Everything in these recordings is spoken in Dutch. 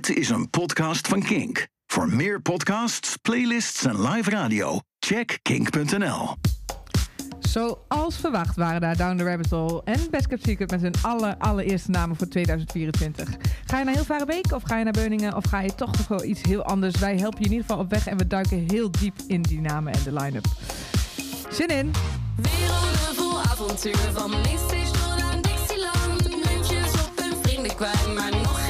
Dit is een podcast van Kink. Voor meer podcasts, playlists en live radio, check kink.nl. Zoals verwacht waren daar Down the Rabbit Hole en Best Kept Secret met hun aller, allereerste namen voor 2024. Ga je naar heel Varenbeek of ga je naar Beuningen of ga je toch nog wel iets heel anders? Wij helpen je in ieder geval op weg en we duiken heel diep in die namen en de line-up. Zin in! Werelden vol avontuur, van Mainstage tot aan Dixieland. Muntjes op hun vrienden kwijt, maar nog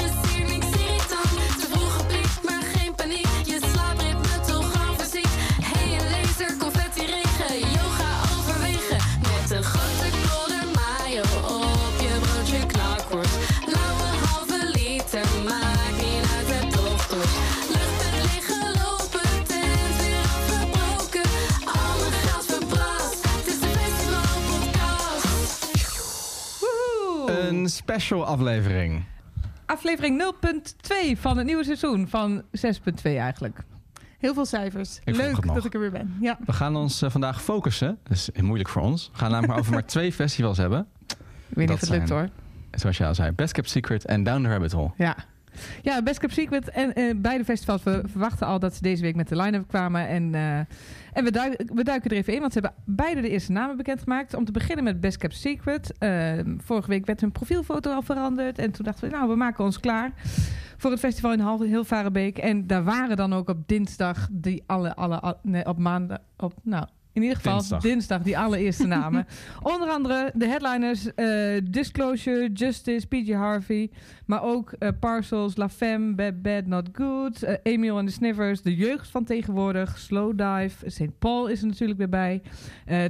special aflevering. Aflevering 0.2 van het nieuwe seizoen van 6.2 eigenlijk. Heel veel cijfers. Ik Leuk dat ik er weer ben. Ja. We gaan ons eh, vandaag focussen. Dat is moeilijk voor ons. We gaan namelijk maar over maar twee festivals hebben. Ik weet niet Dat of het lukt hoor. Zoals je al zei. Best Kept Secret en Down the Rabbit Hole. Ja. Ja, Best Kept Secret en eh, beide festivals. We verwachten al dat ze deze week met de line-up kwamen. En, eh, en we, duiken, we duiken er even in, want ze hebben beide de eerste namen bekendgemaakt. Om te beginnen met Best Kept Secret. Eh, vorige week werd hun profielfoto al veranderd. En toen dachten we, nou, we maken ons klaar voor het festival in Hal- Hilvarenbeek. En daar waren dan ook op dinsdag die alle, alle, alle- nee, op maandag, op, nou... In ieder geval Dinsdag. dinsdag, die allereerste namen. Onder andere de headliners eh, Disclosure, Justice, PG Harvey. Maar ook eh, Parcels, La Femme, Bad Bad Not Good, eh, Emil and the Sniffers, de jeugd van tegenwoordig, Slow Dive, St. Paul is er natuurlijk weer bij.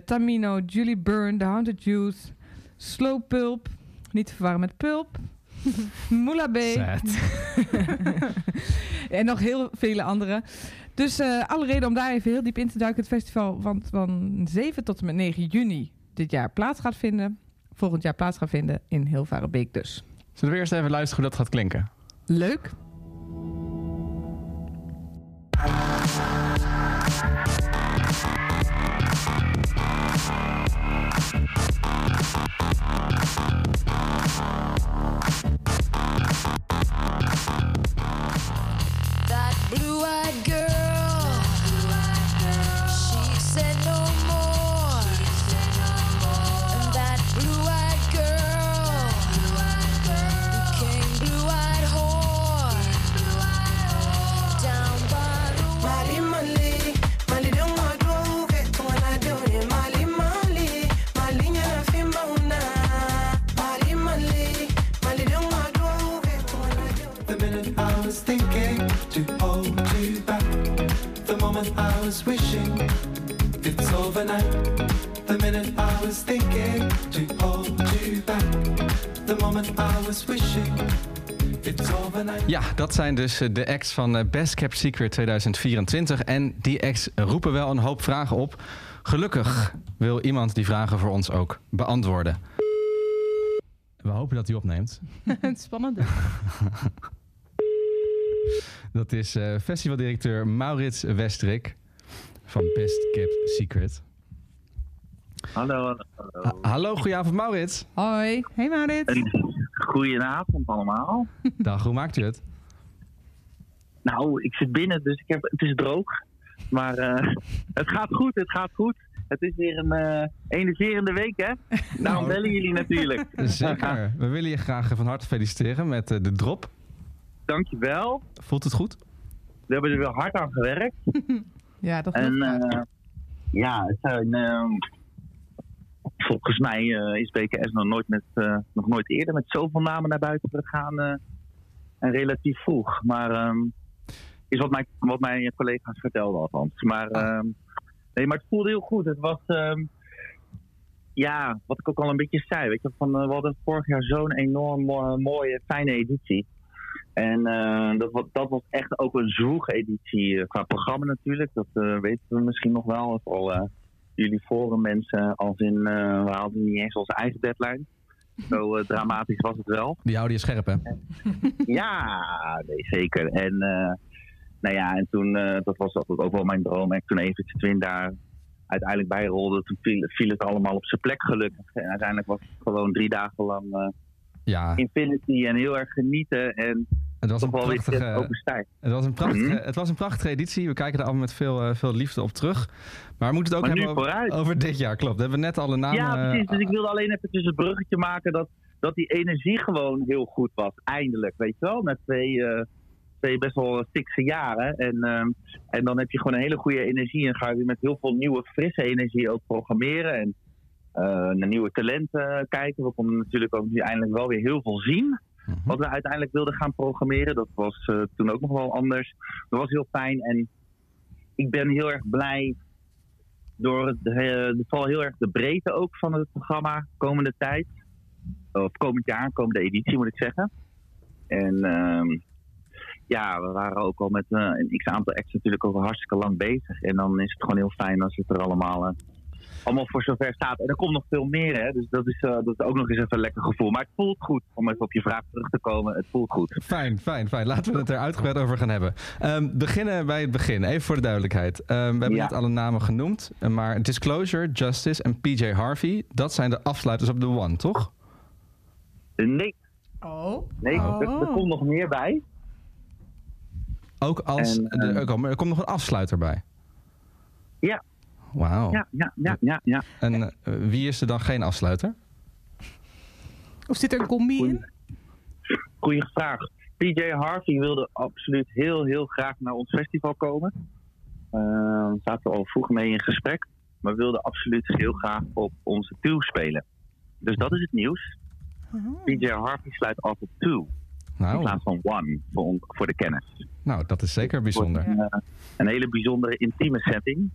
Tamino, Julie Byrne, The Haunted Youth, Slow Pulp, niet te verwarren met Pulp. Moula B. En nog heel vele andere. Dus eh, alle reden om daar even heel diep in te duiken. Het festival van, van 7 tot en met 9 juni dit jaar plaats gaat vinden. Volgend jaar plaats gaat vinden in Hilvarenbeek dus. Zullen we eerst even luisteren hoe dat gaat klinken? Leuk. That blue-eyed girl, was wishing it's overnight. The minute I was thinking to hold you back, the moment I was wishing it's overnight. Ja, dat zijn dus eh, de acts van eh, Best Kept Secret 2024. En die acts roepen wel een hoop vragen op. Gelukkig wil iemand die vragen voor ons ook beantwoorden. We hopen dat hij opneemt. Spannend. Dat is eh, festivaldirecteur Maurits Westrik van Best Kept Secret. Hallo, hallo, hallo. Ha- hallo, goedenavond Maurits. Hoi. Hey Marit. Een Goedenavond allemaal. Dag, hoe maakt u het? Nou, ik zit binnen, dus ik heb, het is droog. Maar eh, het gaat goed, het gaat goed. Het is weer een eh enerverende week, hè? Daarom Nou. bellen jullie natuurlijk. Zeker. We willen je graag van harte feliciteren met eh, de drop. Dankjewel. Voelt het goed? We hebben er weer hard aan gewerkt. Ja, dat En en, eh, ja, het zijn, eh, volgens mij eh, is BKS nog nooit, met, eh, nog nooit eerder met zoveel namen naar buiten gegaan. eh, en relatief vroeg. Maar ehm, is wat mijn, wat mijn collega's vertelden althans. Maar, ehm, nee, maar het voelde heel goed. Het was, ehm, ja, wat ik ook al een beetje zei. Weet je, van, we hadden vorig jaar zo'n enorm mo- mooie, fijne editie. En eh, dat, was, dat was echt ook een zwoege editie eh, qua programma natuurlijk. Dat eh, weten we misschien nog wel. Vooral jullie forum mensen als in, we hadden niet eens onze eigen deadline. Zo dramatisch was het wel. Die houden je scherp, hè? Ja, nee, zeker. En uh, nou ja, en toen, uh, dat was altijd ook wel mijn droom. En toen eventjes Twin daar uiteindelijk bijrolde, toen viel, viel, het allemaal op zijn plek gelukkig. En uiteindelijk was het gewoon drie dagen lang Ja, Infinity en heel erg genieten. En het was een prachtige... Het was, een prachtige, Mhm. het was een prachtige editie. We kijken er allemaal met veel, eh, veel liefde op terug. Maar we moeten het ook Maar hebben over, over dit jaar. Klopt. We hebben net alle namen... Ja, precies. Dus eh, ik wilde alleen even het bruggetje maken dat, dat die energie gewoon heel goed was. Eindelijk, weet je wel. Na twee, eh, twee best wel fikse jaren. En, ehm, en dan heb je gewoon een hele goede energie. En ga je met heel veel nieuwe, frisse energie ook programmeren. En naar nieuwe talenten kijken. We konden natuurlijk ook nu eindelijk wel weer heel veel zien. mhm. Wat we uiteindelijk wilden gaan programmeren. Dat was eh, toen ook nog wel anders. Dat was heel fijn. En ik ben heel erg blij door het, eh, vooral heel erg de breedte ook van het programma komende tijd. Of komend jaar, komende editie moet ik zeggen. En ehm, ja, we waren ook al met eh, een x aantal acts natuurlijk ook hartstikke lang bezig. En dan is het gewoon heel fijn als het er allemaal, eh, allemaal voor zover staat. En er komt nog veel meer, hè. Dus dat is, eh, dat is ook nog eens even een lekker gevoel. Maar het voelt goed, om even op je vraag terug te komen. Het voelt goed. Fijn, fijn, fijn. Laten we het er uitgebreid over gaan hebben. Ehm, beginnen bij het begin, even voor de duidelijkheid. Ehm, we hebben Ja. net alle namen genoemd. eh, Maar Disclosure, Justice en PJ Harvey... dat zijn de afsluiters op de One, toch? Eh, Nee, Oh. nee Oh. er, er komt nog meer bij. Ook als... En, de- komt- er komt nog een afsluiter bij. Ja. Wauw. Ja, ja, ja, ja. ja. En eh, wie is er dan geen afsluiter? Of zit er een combi in? Goeie vraag. PJ Harvey wilde absoluut heel, heel graag naar ons festival komen. Daar zaten we al vroeg mee in gesprek. Maar wilde absoluut heel graag op onze tour spelen. Dus dat is het nieuws. Oh. PJ Harvey sluit af op two. In Nou, plaats van one voor, on- voor de kennis. nou, dat is zeker bijzonder. Eh, een hele bijzondere intieme setting.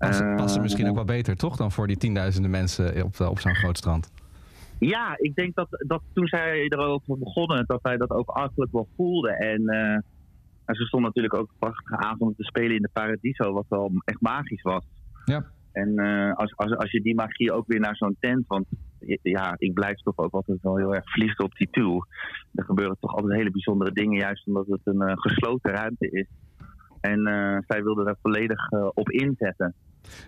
Passen, Eh, passen misschien ook wel beter, toch? Dan voor die tienduizenden mensen op, op zo'n groot strand. Ja, ik denk dat, dat toen zij erover begonnen, dat wij dat ook eigenlijk wel voelden. En, eh, en ze stond natuurlijk ook prachtige avond te spelen in de Paradiso, wat wel echt magisch was. Ja. En eh, als, als, als je die magie ook weer naar zo'n tent, want ja, ik blijf toch ook altijd wel heel erg verliefd op die tour. Er gebeuren toch altijd hele bijzondere dingen, juist omdat het een eh, gesloten ruimte is. En eh, zij wilde daar volledig eh, op inzetten.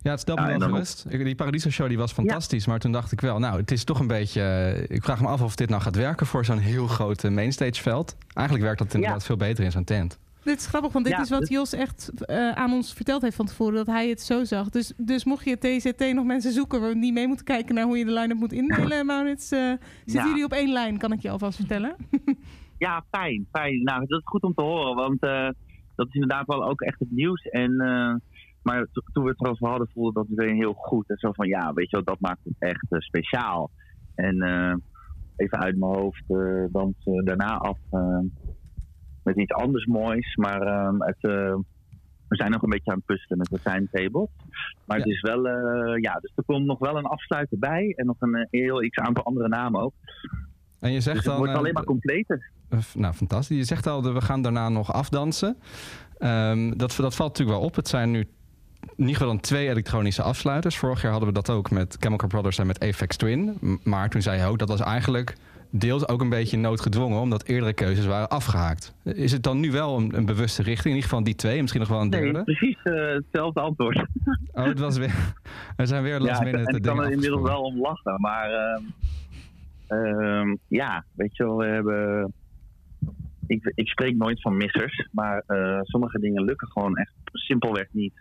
Ja, het stelt me wel gerust. Die Paradiso Show die was fantastisch, maar toen dacht ik wel, nou, het is toch een beetje... eh, Ik vraag me af of dit nou gaat werken voor zo'n heel groot eh, mainstageveld. Eigenlijk werkt dat inderdaad veel beter in zo'n tent. Dit is grappig, want dit Ja, is wat dus- Jos echt eh, aan ons verteld heeft van tevoren, dat hij het zo zag. Dus, dus mocht je TZT nog mensen zoeken waar we niet mee moeten kijken naar hoe je de line-up moet indelen, Maurits, zitten Ja. jullie op één lijn, kan ik je alvast vertellen. Ja, fijn, fijn. Nou, dat is goed om te horen, want eh, dat is inderdaad wel ook echt het nieuws. En, eh, maar to- toen we het erover hadden, voelde dat meteen heel goed. En zo van, ja, weet je wel, dat maakt het echt eh, speciaal. En eh, even uit mijn hoofd eh dan ze daarna af eh, met iets anders moois. Maar eh, het, eh, we zijn nog een beetje aan het puzzelen met de timetable. Maar het is wel, eh, ja, dus er komt nog wel een afsluiter bij. En nog een eh, heel iets aantal andere namen ook. En je zegt Dus het dan... wordt eh, alleen maar completer. eh, nou, fantastisch. Je zegt al, we gaan daarna nog afdansen. Ehm, dat, dat valt natuurlijk wel op. Het zijn nu in ieder geval dan twee elektronische afsluiters. Vorig jaar hadden we dat ook met Chemical Brothers en met Apex Twin. Maar toen zei je ook, dat was eigenlijk deels ook een beetje noodgedwongen... omdat eerdere keuzes waren afgehaakt. Is het dan nu wel een, een bewuste richting? In ieder geval die twee, misschien nog wel een Nee, derde? precies eh, hetzelfde antwoord. Oh, het was weer... Er zijn weer last ja, minute en ik kan er inmiddels wel om lachen. Maar ehm, ehm, ja, weet je wel, we hebben... Ik, ik spreek nooit van missers, maar eh, sommige dingen lukken gewoon echt simpelweg niet.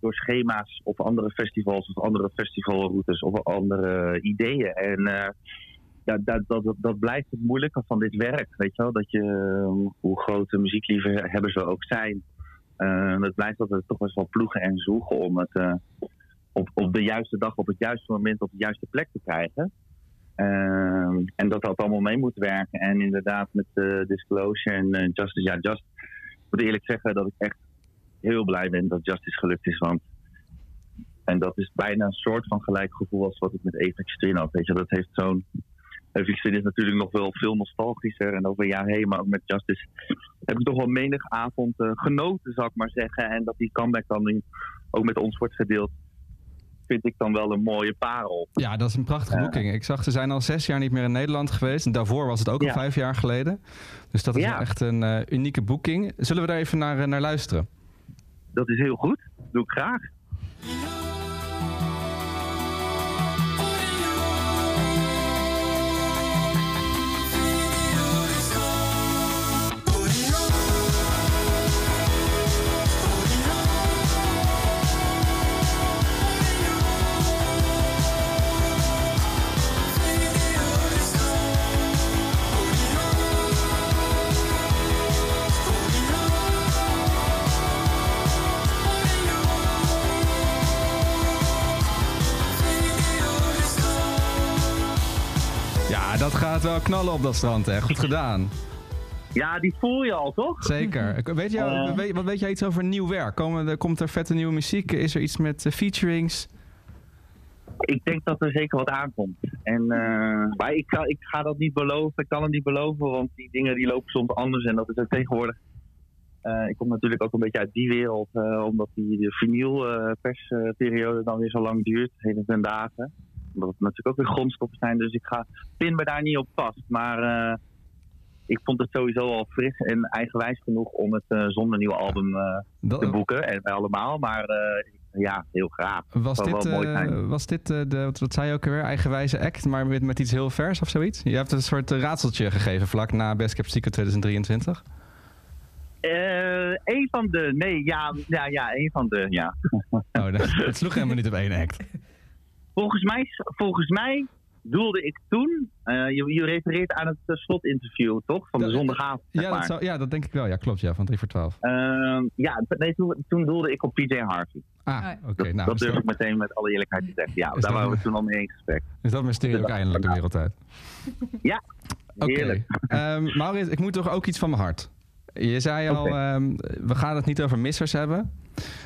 Door schema's of andere festivals of andere festivalroutes of andere ideeën. En eh, ja, dat, dat, dat, blijft het moeilijke van dit werk. Weet je wel? Dat je, eh, hoe grote muziekliefhebbers we ook zijn, eh, het blijft altijd toch best wel ploegen en zoeken om het eh, op, op de juiste dag, op het juiste moment, op de juiste plek te krijgen. Ehm, en dat dat allemaal mee moet werken. En inderdaad, met Disclosure en Justice, ja, Just. Ik moet eerlijk zeggen dat ik echt heel blij ben dat Justice gelukt is. Want en dat is bijna een soort van gelijk gevoel als wat ik met Apex Twin had. Weet je, dat heeft zo'n. Apex Twin is natuurlijk nog wel veel nostalgischer en over een jaar heen, maar ook met Justice heb ik toch wel menig avond eh, genoten, zou ik maar zeggen. En dat die comeback dan nu ook met ons wordt gedeeld, vind ik dan wel een mooie parel. Ja, dat is een prachtige Ja. boeking. Ik zag, ze zijn al zes jaar niet meer in Nederland geweest. En daarvoor was het ook al Ja. vijf jaar geleden. Dus dat is Ja. echt een eh, unieke boeking. Zullen we daar even naar, eh, naar luisteren? Dat is heel goed, doe ik graag. Gaat wel knallen op dat strand, hè? Goed gedaan. Ja, die voel je al, toch? Zeker. Weet jij, Eh. weet, wat weet jij iets over nieuw werk? Komen, er- komt er vette nieuwe muziek? Is er iets met eh, featurings? Ik denk dat er zeker wat aankomt. En, eh, maar ik, ga, ik ga dat niet beloven. Ik kan het niet beloven, want die dingen die lopen soms anders. En dat is ook tegenwoordig. eh, ik kom natuurlijk ook een beetje uit die wereld, omdat die de vinylpersperiode dan weer zo lang duurt, heden ten dagen. Omdat het natuurlijk ook weer grondstoffen zijn, dus ik ga, pin me daar niet op vast. Maar eh, ik vond het sowieso al fris en eigenwijs genoeg om het eh, zonder nieuw album eh, te boeken. En wij allemaal, maar ja, heel graag. was zou dit, was dit de, wat, zei je ook alweer, eigenwijze act, maar met, met iets heel vers of zoiets? Je hebt een soort eh, raadseltje gegeven vlak na Best Kept Secret 2023. Eh, een van de, nee, ja, ja, ja, een van de, ja. Oh, dat, het sloeg helemaal niet op één act. Volgens mij, volgens mij doelde ik toen, eh, je, je refereert aan het eh, slotinterview, toch? Van de Dat- zondagavond, zeg Ja dat, maar. zou, ja, dat denk ik wel. Ja, klopt. Ja, van 3 voor 12. Ehm, ja, nee, toen, toen doelde ik op PJ Harvey. Ah, Ah, oké. Dat, nou, dat durf ik meteen met alle eerlijkheid te zeggen. Ja, Is daar waren we toen al mee in gesprek. is dat mysterie ook eindelijk de wereld uit? Ja, Oké. heerlijk. Ehm, Maurits, ik moet toch ook iets van mijn hart. Je zei al, ehm, we gaan het niet over missers hebben.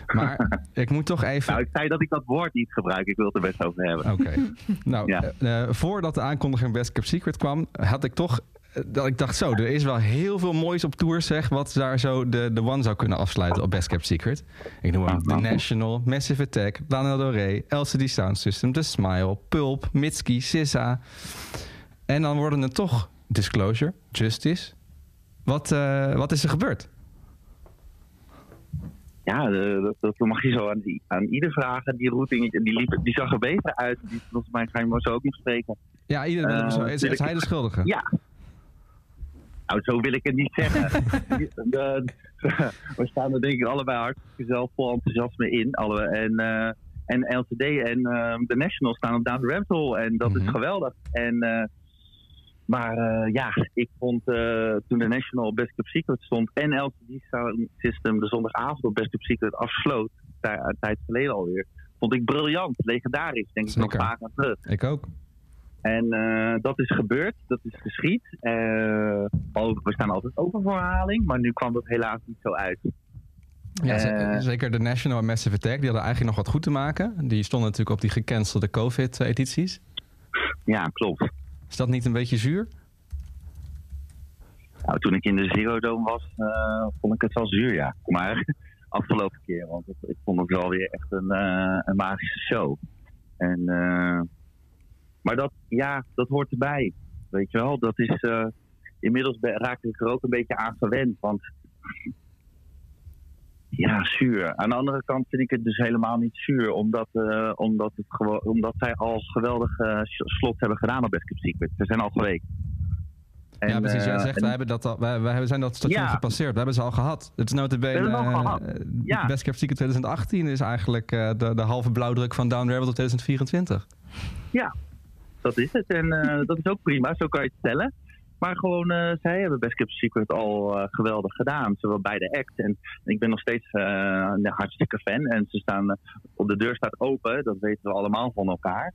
Maar ik moet toch even... Nou, ik zei dat ik dat woord niet gebruik. Ik wil het er best over hebben. Oké. Nou, Ja. eh, eh, voordat de aankondiging Best Kept Secret kwam, had ik toch eh, dat ik dacht zo, er is wel heel veel moois op tour zeg, wat daar zo de, de one zou kunnen afsluiten op Best Kept Secret. Ik noem hem The National, Massive Attack, Lana Del Rey, LCD Sound System, The Smile, Pulp, Mitski, Sissa. En dan worden het toch Disclosure, Justice. Wat, eh, wat is er gebeurd? Ja, eh, dat, dat mag je zo aan, die, aan ieder vragen. Die routing, die, liep, die zag er beter uit. Die, volgens mij ga je maar zo ook nog spreken. Ja, iedereen Eh, zo. Is, is hij de schuldige? Ja. Nou, zo wil ik het niet zeggen. We staan er denk ik allebei hartstikke zelf vol enthousiasme in. Alle, en, eh, en LCD en eh, de National staan op Down the Rabbit Hole. En dat Mhm. is geweldig. En, eh, maar eh, ja, ik vond eh, toen de National Best Kept Secret stond... en LCD Sound System de zondagavond op Best Kept Secret afsloot... een tijd geleden alweer... vond ik briljant, legendarisch. Denk ik nog vaak aan terug. Ik ook. En eh, dat is gebeurd, dat is geschied. We staan altijd open voor herhaling, maar nu kwam dat helaas niet zo uit. Ja, ze- zeker de National en Massive Attack. Die hadden eigenlijk nog wat goed te maken. Die stonden natuurlijk op die gecancelde COVID-edities. Ja, klopt. Is dat niet een beetje zuur? Nou, toen ik in de Zero Dome was, eh, vond ik het wel zuur, ja. Maar afgelopen keer, want ik vond het wel weer echt een, eh, een magische show. En, eh, maar dat, ja, dat hoort erbij. Weet je wel, dat is... inmiddels raakte ik er ook een beetje aan gewend, want... Ja, zuur. Aan de andere kant vind ik het dus helemaal niet zuur, omdat, eh, omdat, het omdat zij al geweldig eh, slot hebben gedaan op Best Secret. Ze zijn al geweest. ja, precies. Jij eh, zegt, wij, hebben dat al, wij, wij zijn dat station Ja. gepasseerd. We hebben ze al gehad. Het is notabene... We hebben het al gehad. eh, Ja. Best Kept Secret 2018 is eigenlijk de, de halve blauwdruk van Down Rabbit tot 2024. Dat is het. En dat is ook prima, zo kan je het stellen. Maar gewoon, eh, zij hebben Best Kept Secret al eh, geweldig gedaan. Zowel bij de act. En ik ben nog steeds eh, een hartstikke fan. En ze staan, op de deur staat open. Dat weten we allemaal van elkaar.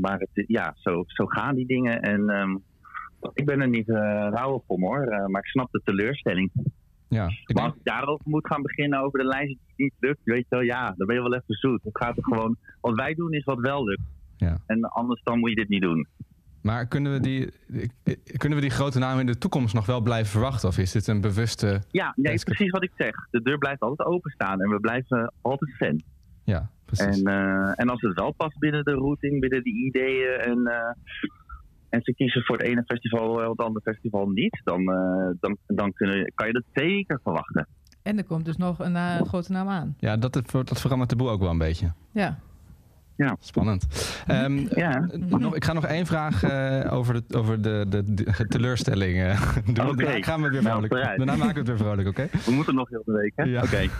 Maar het, ja, zo, zo gaan die dingen. En ehm, ik ben er niet rauw om hoor. Maar ik snap de teleurstelling. Ja, ik Maar als ik daarover moet gaan beginnen over de lijst die niet lukt, weet je wel, ja, dan ben je wel even zoet. Het gaat er gewoon, wat wij doen is wat wel lukt. ja. En anders dan moet je dit niet doen. Maar kunnen we, die, kunnen we die grote namen in de toekomst nog wel blijven verwachten? Of is dit een bewuste... Ja, nee, precies wat ik zeg. De deur blijft altijd openstaan en we blijven altijd fan. Ja, precies. En, eh, en als het wel past binnen de routing, binnen die ideeën en, eh, en ze kiezen voor het ene festival en het andere festival niet, dan, eh, dan, dan kunnen, kan je dat zeker verwachten. En er komt dus nog een eh, grote naam aan. Ja, dat, dat verandert de boel ook wel een beetje. Ja. Spannend. Ehm, Ja. nog, ik ga nog één vraag eh, over, de, over de, de, de teleurstelling eh, doen. Oké. Daarna gaan we weer Nou, vrolijk. Daarna maken we het weer vrolijk, oké? We moeten nog heel de week, hè? Ja. Oké.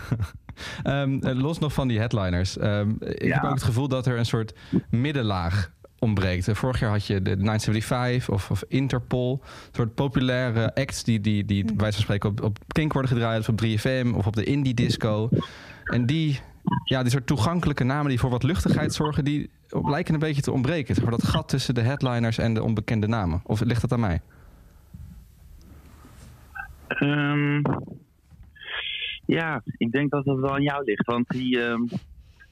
Ehm, eh, los nog van die headliners. Ehm, ik Ja. heb ook het gevoel dat er een soort middenlaag ontbreekt. Vorig jaar had je de 975 of, of Interpol. Een soort populaire acts die, die, die bij wijze van spreken op, op Kink worden gedraaid... of op 3FM of op de Indie Disco. En die ja, die soort toegankelijke namen die voor wat luchtigheid zorgen, die lijken een beetje te ontbreken. Maar dat gat tussen de headliners en de onbekende namen. Of ligt dat aan mij? Ehm, ja, ik denk dat het wel aan jou ligt. Want die, ehm,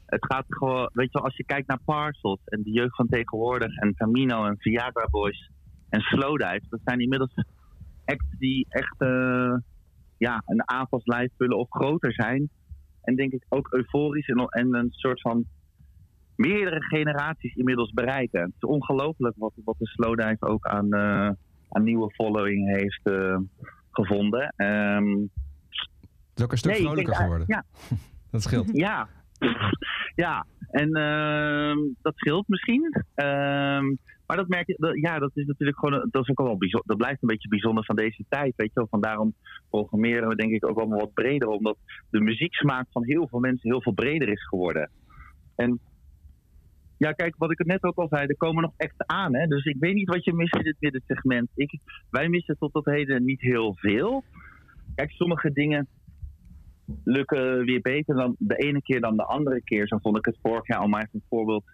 het gaat gewoon, weet je als je kijkt naar Parcels en de jeugd van tegenwoordig en Camino en Viagra Boys en Slowdive, dat zijn inmiddels acts die echt eh, ja, een aanvalslijf vullen of groter zijn. En denk ik ook euforisch en, en een soort van meerdere generaties inmiddels bereiken. Het is ongelooflijk wat, wat de Slowdive ook aan, eh, aan nieuwe following heeft eh, gevonden. Ehm, Het is ook een stuk nee, vrolijker denk, geworden. Ja, Dat scheelt. ja. ja, en ehm, dat scheelt misschien. Maar dat merk je, ja, dat is natuurlijk gewoon, dat is ook wel bijzonder, dat blijft een beetje bijzonder van deze tijd, weet je wel. Van daarom programmeren we denk ik ook allemaal wat breder, omdat de muzieksmaak van heel veel mensen heel veel breder is geworden. En ja, kijk, wat ik het net ook al zei, er komen nog acts aan, hè. Dus ik weet niet wat je mist in dit middensegment. Ik, wij missen tot op heden niet heel veel. Kijk, sommige dingen lukken weer beter dan de ene keer dan de andere keer. Zo vond ik het vorig jaar, om maar een voorbeeld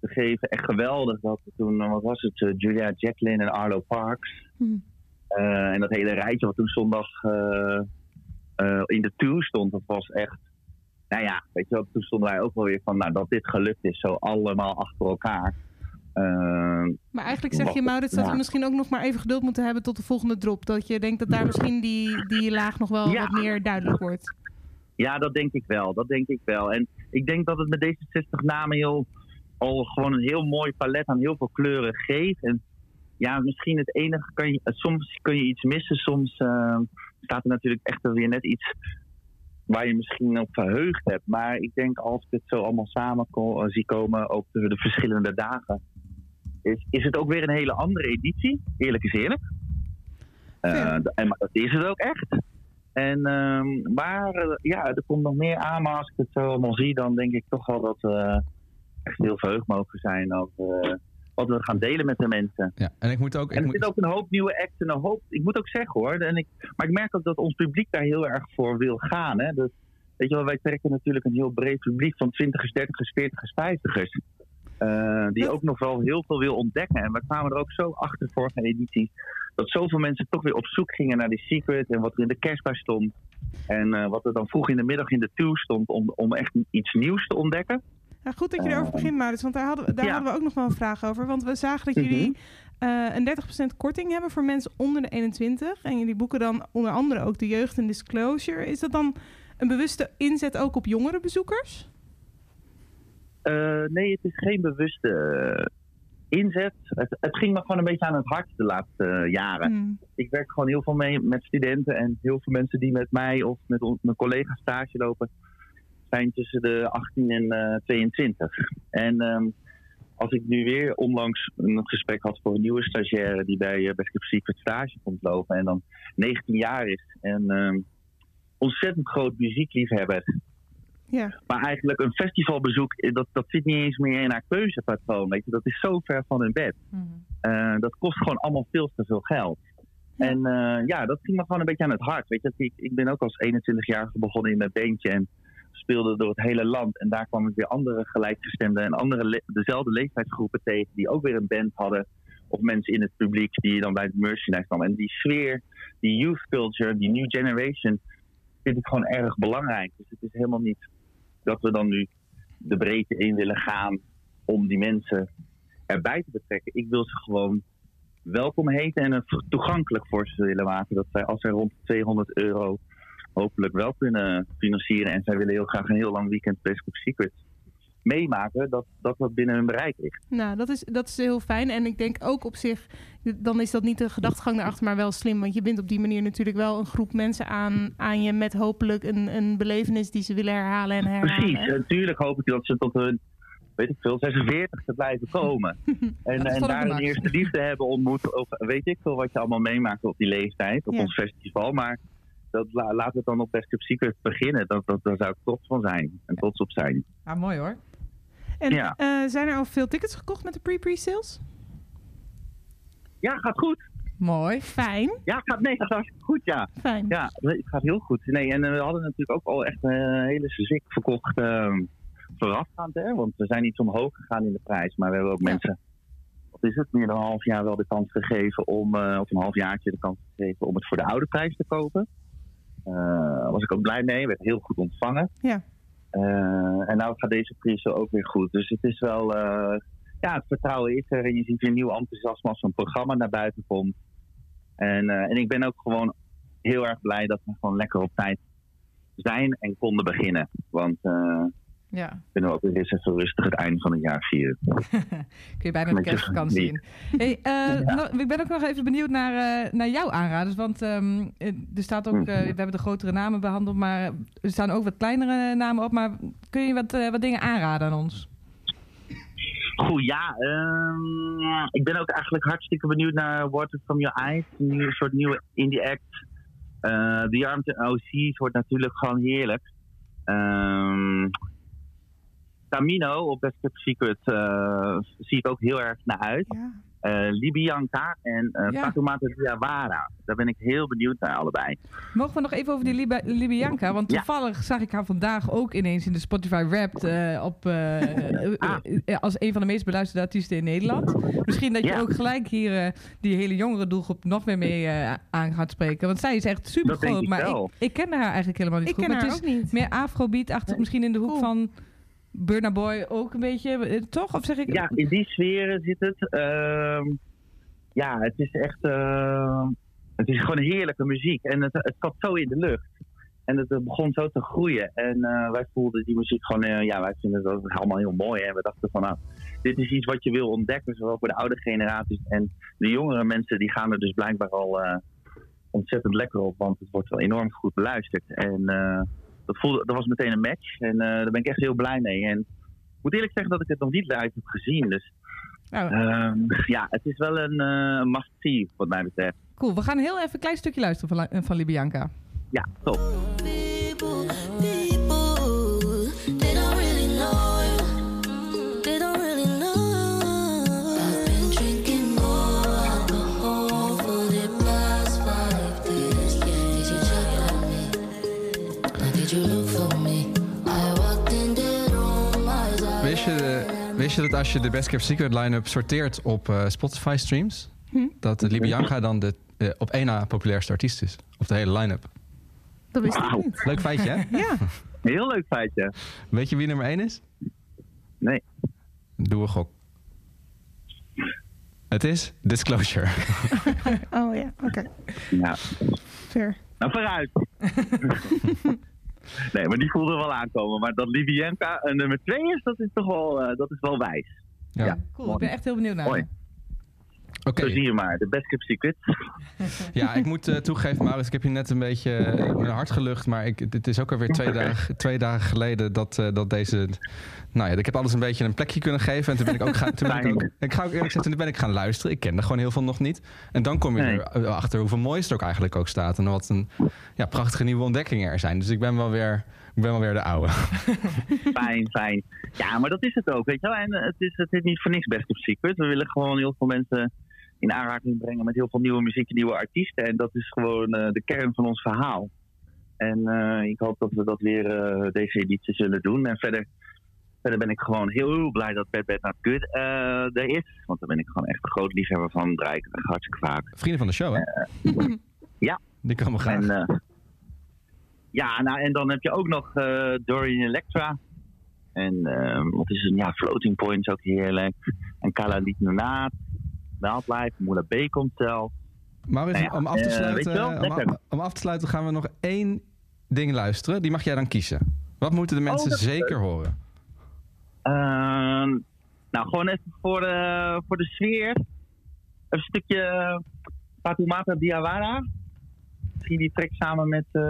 te geven, echt geweldig. Dat we toen, wat was het, eh, Julia Jacqueline en Arlo Parks. Hm. Eh, en dat hele rijtje wat toen zondag eh, in de two stond, dat was echt... Nou ja, weet je wel, toen stonden wij ook wel weer van, nou, dat dit gelukt is, zo allemaal achter elkaar. Maar eigenlijk zeg je, Maurits, dat Ja. we misschien ook nog maar even geduld moeten hebben tot de volgende drop. Dat je denkt dat daar misschien die, die laag nog wel Ja. wat meer duidelijk wordt. Ja, dat denk ik wel. Dat denk ik wel. En ik denk dat het met deze 60 namen heel, al gewoon een heel mooi palet aan heel veel kleuren geeft. En ja, misschien het enige kan je, soms kun je iets missen. Soms eh, staat er natuurlijk echt weer net iets waar je misschien op verheugd hebt. Maar ik denk als ik het zo allemaal samen eh, zie komen, ook de, de verschillende dagen, is, is het ook weer een hele andere editie. Eerlijk is eerlijk. Eh, Ja. en maar dat is het ook echt. En, ehm, maar eh, ja, er komt nog meer aan. Maar als ik het zo allemaal zie, dan denk ik toch wel dat echt heel verheugd mogen zijn over eh, wat we gaan delen met de mensen. Ja, en ik moet ook. En Ik er zit moet, ook een hoop nieuwe acts en een hoop. Ik moet ook zeggen hoor. En ik, maar ik merk ook dat ons publiek daar heel erg voor wil gaan. Hè? Dus, weet je wel, wij trekken natuurlijk een heel breed publiek van 20ers, 30ers, 40ers, 50ers. eh, die ook nog wel heel veel wil ontdekken. En we kwamen er ook zo achter vorige editie. Dat zoveel mensen toch weer op zoek gingen naar die secret. En wat er in de kerstbar stond. En eh, wat er dan vroeg in de middag in de two stond. Om, om echt iets nieuws te ontdekken. Ja, goed dat je erover begint, Maurits, want daar, hadden, we- daar Ja. hadden we ook nog wel een vraag over. Want we zagen dat jullie eh, een 30% korting hebben voor mensen onder de 21. En jullie boeken dan onder andere ook de jeugd en disclosure. Is dat dan een bewuste inzet ook op jongere bezoekers? Eh, nee, het is geen bewuste eh, inzet. Het, het ging me gewoon een beetje aan het hart de laatste jaren. Hmm. Ik werk gewoon heel veel mee met studenten en heel veel mensen die met mij of met mijn collega's stage lopen, zijn tussen de 18 en eh, 22. En ehm, als ik nu weer onlangs een gesprek had voor een nieuwe stagiaire die bij uh, Best Secret stage komt lopen en dan 19 jaar is en ehm, ontzettend groot muziekliefhebber Ja, maar eigenlijk een festivalbezoek, eh, dat, dat zit niet eens meer in haar keuzepatroon. Weet je? Dat is zo ver van hun bed. Eh, dat kost gewoon allemaal veel te veel geld. En eh, ja, dat ging me gewoon een beetje aan het hart. Weet je? Ik, ik ben ook als 21-jarige begonnen in mijn beentje en speelde door het hele land. En daar kwam ik weer andere gelijkgestemden en andere dezelfde leeftijdsgroepen tegen die ook weer een band hadden. Of mensen in het publiek die dan bij het merchandise kwamen. En die sfeer, die youth culture, die new generation, vind ik gewoon erg belangrijk. Dus het is helemaal niet dat we dan nu de breedte in willen gaan om die mensen erbij te betrekken. Ik wil ze gewoon welkom heten en het toegankelijk voor ze willen maken. Dat zij als zij rond 200 euro hopelijk wel kunnen financieren en zij willen heel graag een heel lang weekend Best Kept Secret meemaken, dat dat wat binnen hun bereik ligt. nou, dat is, dat is heel fijn. En ik denk ook op zich, dan is dat niet de gedachtegang daarachter, maar wel slim. Want je bindt op die manier natuurlijk wel een groep mensen aan, aan je met hopelijk een, een belevenis die ze willen herhalen en herhalen. Precies, natuurlijk hoop ik dat ze tot hun, weet ik veel, 46 te blijven komen. En, Dat en daar een eerste liefde hebben ontmoet. Of weet ik veel wat je allemaal meemaakt op die leeftijd, op Ja. ons festival. Maar dat, la, laat het dan op Best Kept Secret beginnen. Dat, dat, daar zou ik trots van zijn en trots op zijn. Ah, mooi hoor. En Ja. eh, zijn er al veel tickets gekocht met de pre-pre-sales? Ja, gaat goed. Mooi. Fijn. Ja, gaat, nee, gaat hartstikke goed, ja. Fijn. Ja, het gaat heel goed. Nee, en eh, we hadden natuurlijk ook al echt een hele zik verkocht ehm, voorafgaand, hè. Want we zijn niet omhoog gegaan in de prijs, maar we hebben ook Ja. mensen... Wat is het? Meer dan een half jaar wel de kans gegeven om... eh, of een half jaartje de kans gegeven om het voor de oude prijs te kopen. Daar was ik ook blij mee. Werd heel goed ontvangen. Ja. Eh, en nou gaat deze prijs ook weer goed. Dus het is wel... eh, ja, het vertrouwen is er. En je ziet weer nieuw enthousiasme als zo'n programma naar buiten komt. En, en ik ben ook gewoon heel erg blij dat we gewoon lekker op tijd zijn en konden beginnen. Want Ja, kunnen we ook weer eens even rustig het einde van het jaar vieren. kun je bijna de kerstvakantie in. familie. Hey, eh, nou, ik ben ook nog even benieuwd naar, eh, naar jouw aanraders. Want ehm, eh, er staat ook, eh, we hebben de grotere namen behandeld, maar er staan ook wat kleinere namen op. Maar kun je wat, wat dingen aanraden aan ons? Goed, ja. ehm, ik ben ook eigenlijk hartstikke benieuwd naar Water From Your Eyes. Een soort nieuwe indie act. The Armed OC's wordt natuurlijk gewoon heerlijk. Ehm Tamino op Best Kept Secret eh, zie ik ook heel erg naar uit. Ja. Eh Libianca en eh Ja. Fatoumata Diawara. Daar ben ik heel benieuwd naar allebei. Mogen we nog even over die Liba- Libianca? Want Ja. toevallig zag ik haar vandaag ook ineens in de Spotify Wrapped eh, op, Ah. als een van de meest beluisterde artiesten in Nederland. Misschien dat je Ja. ook gelijk hier die hele jongere doelgroep nog meer mee eh, aan gaat spreken. Want zij is echt super groot. ik Maar ik, ik kende haar eigenlijk helemaal niet Ik goed. ken maar haar het ook is niet. meer afrobeat-achtig. Misschien in de hoek Cool. van Burna Boy ook een beetje. eh, toch? Of zeg ik... Ja, in die sferen zit het. Ehm, ja, het is echt. eh, het is gewoon heerlijke muziek. En het, het zat zo in de lucht. En het, begon zo te groeien. En eh, wij voelden die muziek gewoon. eh, ja, wij vinden dat allemaal heel mooi. En we dachten van. Nou, dit is iets wat je wil ontdekken. Zowel voor de oude generaties. En de jongere mensen. die gaan er dus blijkbaar al. ontzettend lekker op. Want het wordt wel enorm goed beluisterd. En. Dat, voelde, dat was meteen een match. En eh, daar ben ik echt heel blij mee. En ik moet eerlijk zeggen dat ik het nog niet live heb gezien. Dus Nou, Ehm, ja, het is wel een eh must-see, wat mij betreft. cool. We gaan heel even een klein stukje luisteren van, van Libianca. Ja, top. Wist je, wist je dat als je de Best Kept Secret line-up sorteert op eh, Spotify streams... Hm? dat de Libianca dan de eh, op één na populairste artiest is? Op de hele line-up. Dat wist ik Wauw. niet. Leuk feitje, hè? Ja. Heel leuk feitje. Weet je wie nummer één is? Nee. Doe een gok. Het is Disclosure. Oh ja, oké. Ja, Fair. nou vooruit. nee, maar die voelde wel aankomen. Maar dat Libianca een nummer 2 is, dat is toch wel, eh, dat is wel wijs. Ja. Ja. Cool, ik ben echt heel benieuwd naar. Mooi. Zo zie je maar, de Best Kept Secret. Ja, ik moet eh, toegeven, Maurits, ik heb je net een beetje eh, mijn hart gelucht. Maar ik, het is ook alweer twee dagen, twee dagen geleden dat, eh, dat deze... Nou ja, ik heb alles een beetje een plekje kunnen geven. En toen ben ik ook gaan... Toen ben ik, ook, ik ga ook eerlijk zeggen, toen ben ik gaan luisteren. Ik kende gewoon heel veel nog niet. En dan kom je Nee. erachter hoeveel moois er ook eigenlijk ook staat. En wat een ja, prachtige nieuwe ontdekkingen er zijn. Dus ik ben wel weer, ik ben wel weer de oude. Fijn, fijn. Ja, maar dat is het ook, weet je wel. En het is, het is niet voor niks Best Kept Secret. We willen gewoon heel veel mensen in aanraking brengen met heel veel nieuwe muziek en nieuwe artiesten. En dat is gewoon eh, de kern van ons verhaal. En eh, ik hoop dat we dat weer eh, deze editie zullen doen. En verder, verder ben ik gewoon heel, heel blij dat Bad Bad Not Good er is. Want daar ben ik gewoon echt een groot liefhebber van. Draai ik hartstikke vaak. Vrienden van de show, hè? ja. Die komen graag. En, ja, nou, en dan heb je ook nog Dorian Electra. En eh, wat is het? Ja, Floating Point is ook heerlijk. En Kala Naat. Wildlife, Moula B komt zelf. Maurits, Nou ja, om, af te eh, sluiten, om, af te sluiten gaan we nog één ding luisteren. Die mag jij dan kiezen. Wat moeten de mensen Oh, is zeker horen? Ehm, nou, gewoon even voor de, voor de sfeer. Een stukje Fatoumata Diawara. Misschien die track samen met eh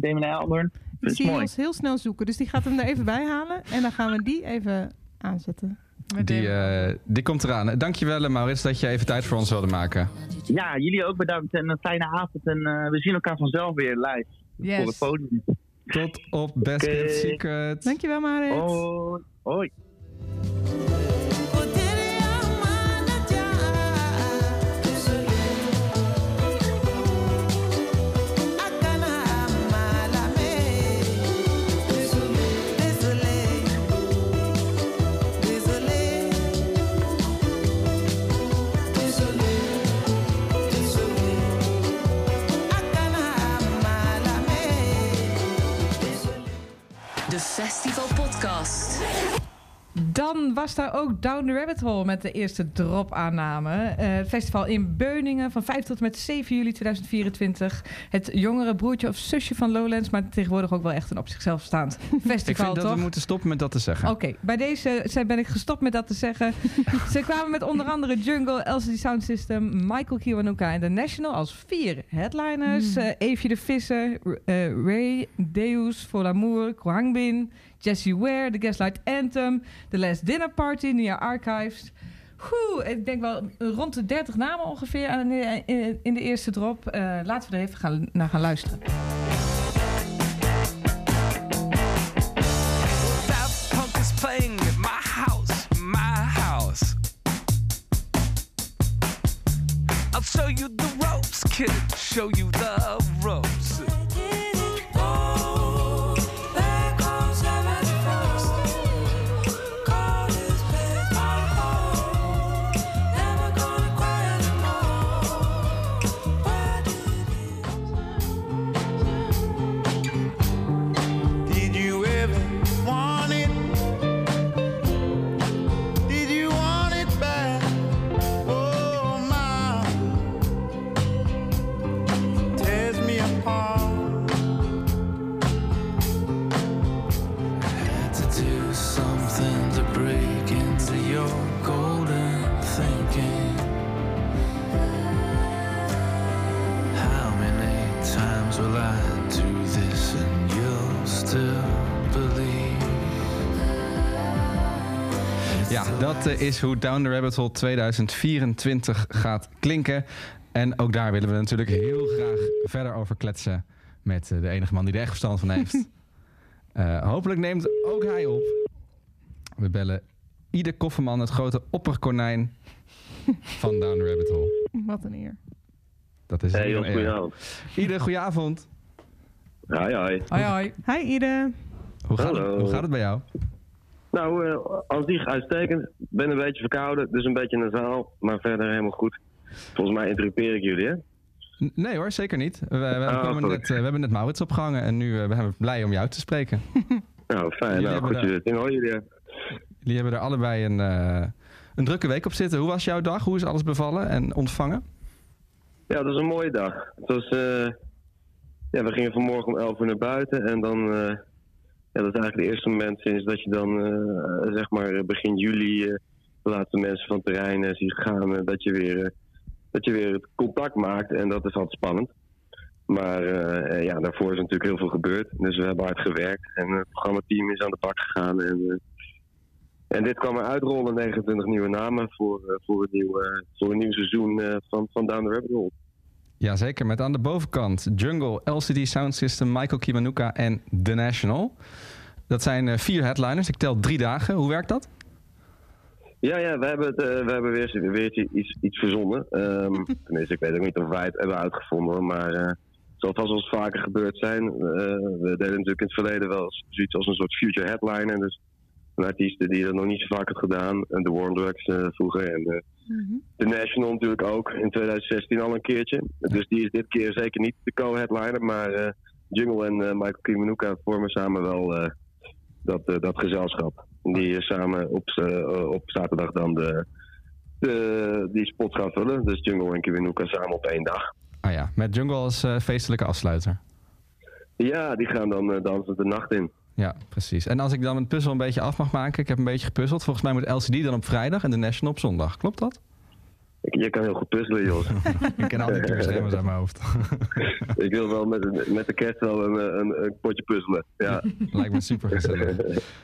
Damon Albarn. Ik zie mooi. ons heel snel zoeken. Dus die gaat hem er even bij halen. En dan gaan we die even aanzetten. Met Die, eh, die komt eraan. Dankjewel, eh, Maurits, dat je even tijd voor ons wilde maken. Ja, jullie ook bedankt en een fijne avond. En eh, we zien elkaar vanzelf weer live Yes. voor het podium. Tot op Best. Kept Secret. Dankjewel, Marit. Hoi. Hoi. Dan was daar ook Down the Rabbit Hole met de eerste drop-aanname. Eh, festival in Beuningen van 5 tot en met 7 juli 2024. Het jongere broertje of zusje van Lowlands, maar tegenwoordig ook wel echt een op zichzelf staand Ik festival, vind dat we moeten stoppen met dat te zeggen. Oké, bij deze zijn- ben ik gestopt met dat te zeggen. Ze kwamen met onder andere Jungle, LCD Sound System, Michael Kiwanuka en The National als vier headliners. Eh, Eefje de Visser, eh, Ray, Deus, Voor l'Amour, Kwangbin, Jessie Ware, The Gaslight Anthem, The Last Dinner Party, Nia Archives. Oeh, ik denk wel rond de 30 namen ongeveer in, in de eerste drop. Eh, laten we er even gaan, naar gaan luisteren. Daft Punk is playing at my house, my house. I'll show you the ropes, kid. Show you the ropes. Is hoe Down the Rabbit Hole 2024 gaat klinken. En ook daar willen we natuurlijk heel graag verder over kletsen met eh, de enige man die er echt verstand van heeft. Eh, hopelijk neemt ook hij op. We bellen Ide Kofferman, het grote opperkonijn van Down the Rabbit Hole. Wat een eer. Dat is Hey, een goedenavond. Ide, goedenavond. Hoi, hoi. Hoi hoi. Hi Ide. Hoe gaat, het, Hallo. hoe gaat het bij jou? Nou, eh, als die uitstekend. Ik ben een beetje verkouden, dus een beetje nasaal. Maar verder helemaal goed. Volgens mij interrupeer ik jullie, hè? Nee hoor, zeker niet. We, we, Oh, goed. net, eh, we hebben net Maurits opgehangen en nu eh, we zijn blij om jou te spreken. Nou, fijn. Jullie Nou, goed daar- zitten. Hoor jullie. Jullie hebben er allebei een, een drukke week op zitten. Hoe was jouw dag? Hoe is alles bevallen en ontvangen? Ja, dat was een mooie dag. Het was, eh, ja, we gingen vanmorgen om 11 uur naar buiten. En dan, ja, dat is eigenlijk het eerste moment sinds dat je dan, eh, zeg maar, begin juli eh, de laatste mensen van het terrein eh, ziet gaan. dat, je weer, dat je weer het contact maakt. En dat is altijd spannend. Maar ja, daarvoor is natuurlijk heel veel gebeurd. Dus we hebben hard gewerkt. En het programmateam is aan de bak gegaan. En, en dit kwam er uitrollen, 29 nieuwe namen voor, voor, een, nieuw, voor een nieuw seizoen van, van Down the Rabbit Hole. Jazeker, met aan de bovenkant Jungle, LCD Sound System, Michael Kiwanuka en The National. Dat zijn eh, vier headliners. Ik tel drie dagen. Hoe werkt dat? Ja, ja, we hebben, het, eh, we hebben weer, weer iets, iets verzonnen. Ehm, tenminste, ik weet ook niet of wij het hebben uitgevonden, maar eh, het zal vast wel vaker gebeurd zijn. We deden natuurlijk in het verleden wel zoiets als een soort future headliner. Dus een artiest die dat nog niet zo vaak had gedaan. En de Warm Drugs eh, vroeger. En eh, de National natuurlijk ook in 2016 al een keertje. Dus die is dit keer zeker niet de co-headliner. Maar eh, Jungle en eh, Michael Kiwanuka vormen samen wel eh, dat, eh, dat gezelschap. Die samen op, eh, op zaterdag dan de, de, die spot gaan vullen. Dus Jungle en Kiwanuka samen op één dag. Ah ja, met Jungle als feestelijke afsluiter. Ja, die gaan dan dansen de nacht in. Ja, precies. En als ik dan een puzzel een beetje af mag maken. Ik heb een beetje gepuzzeld. Volgens mij moet LCD dan op vrijdag en The National op zondag. Klopt dat? Je kan heel goed puzzelen, Jos. ik ken al die keurschema's uit mijn hoofd. ik wil wel met, met de kerst wel een, een, een potje puzzelen. Ja. Lijkt me super gezellig.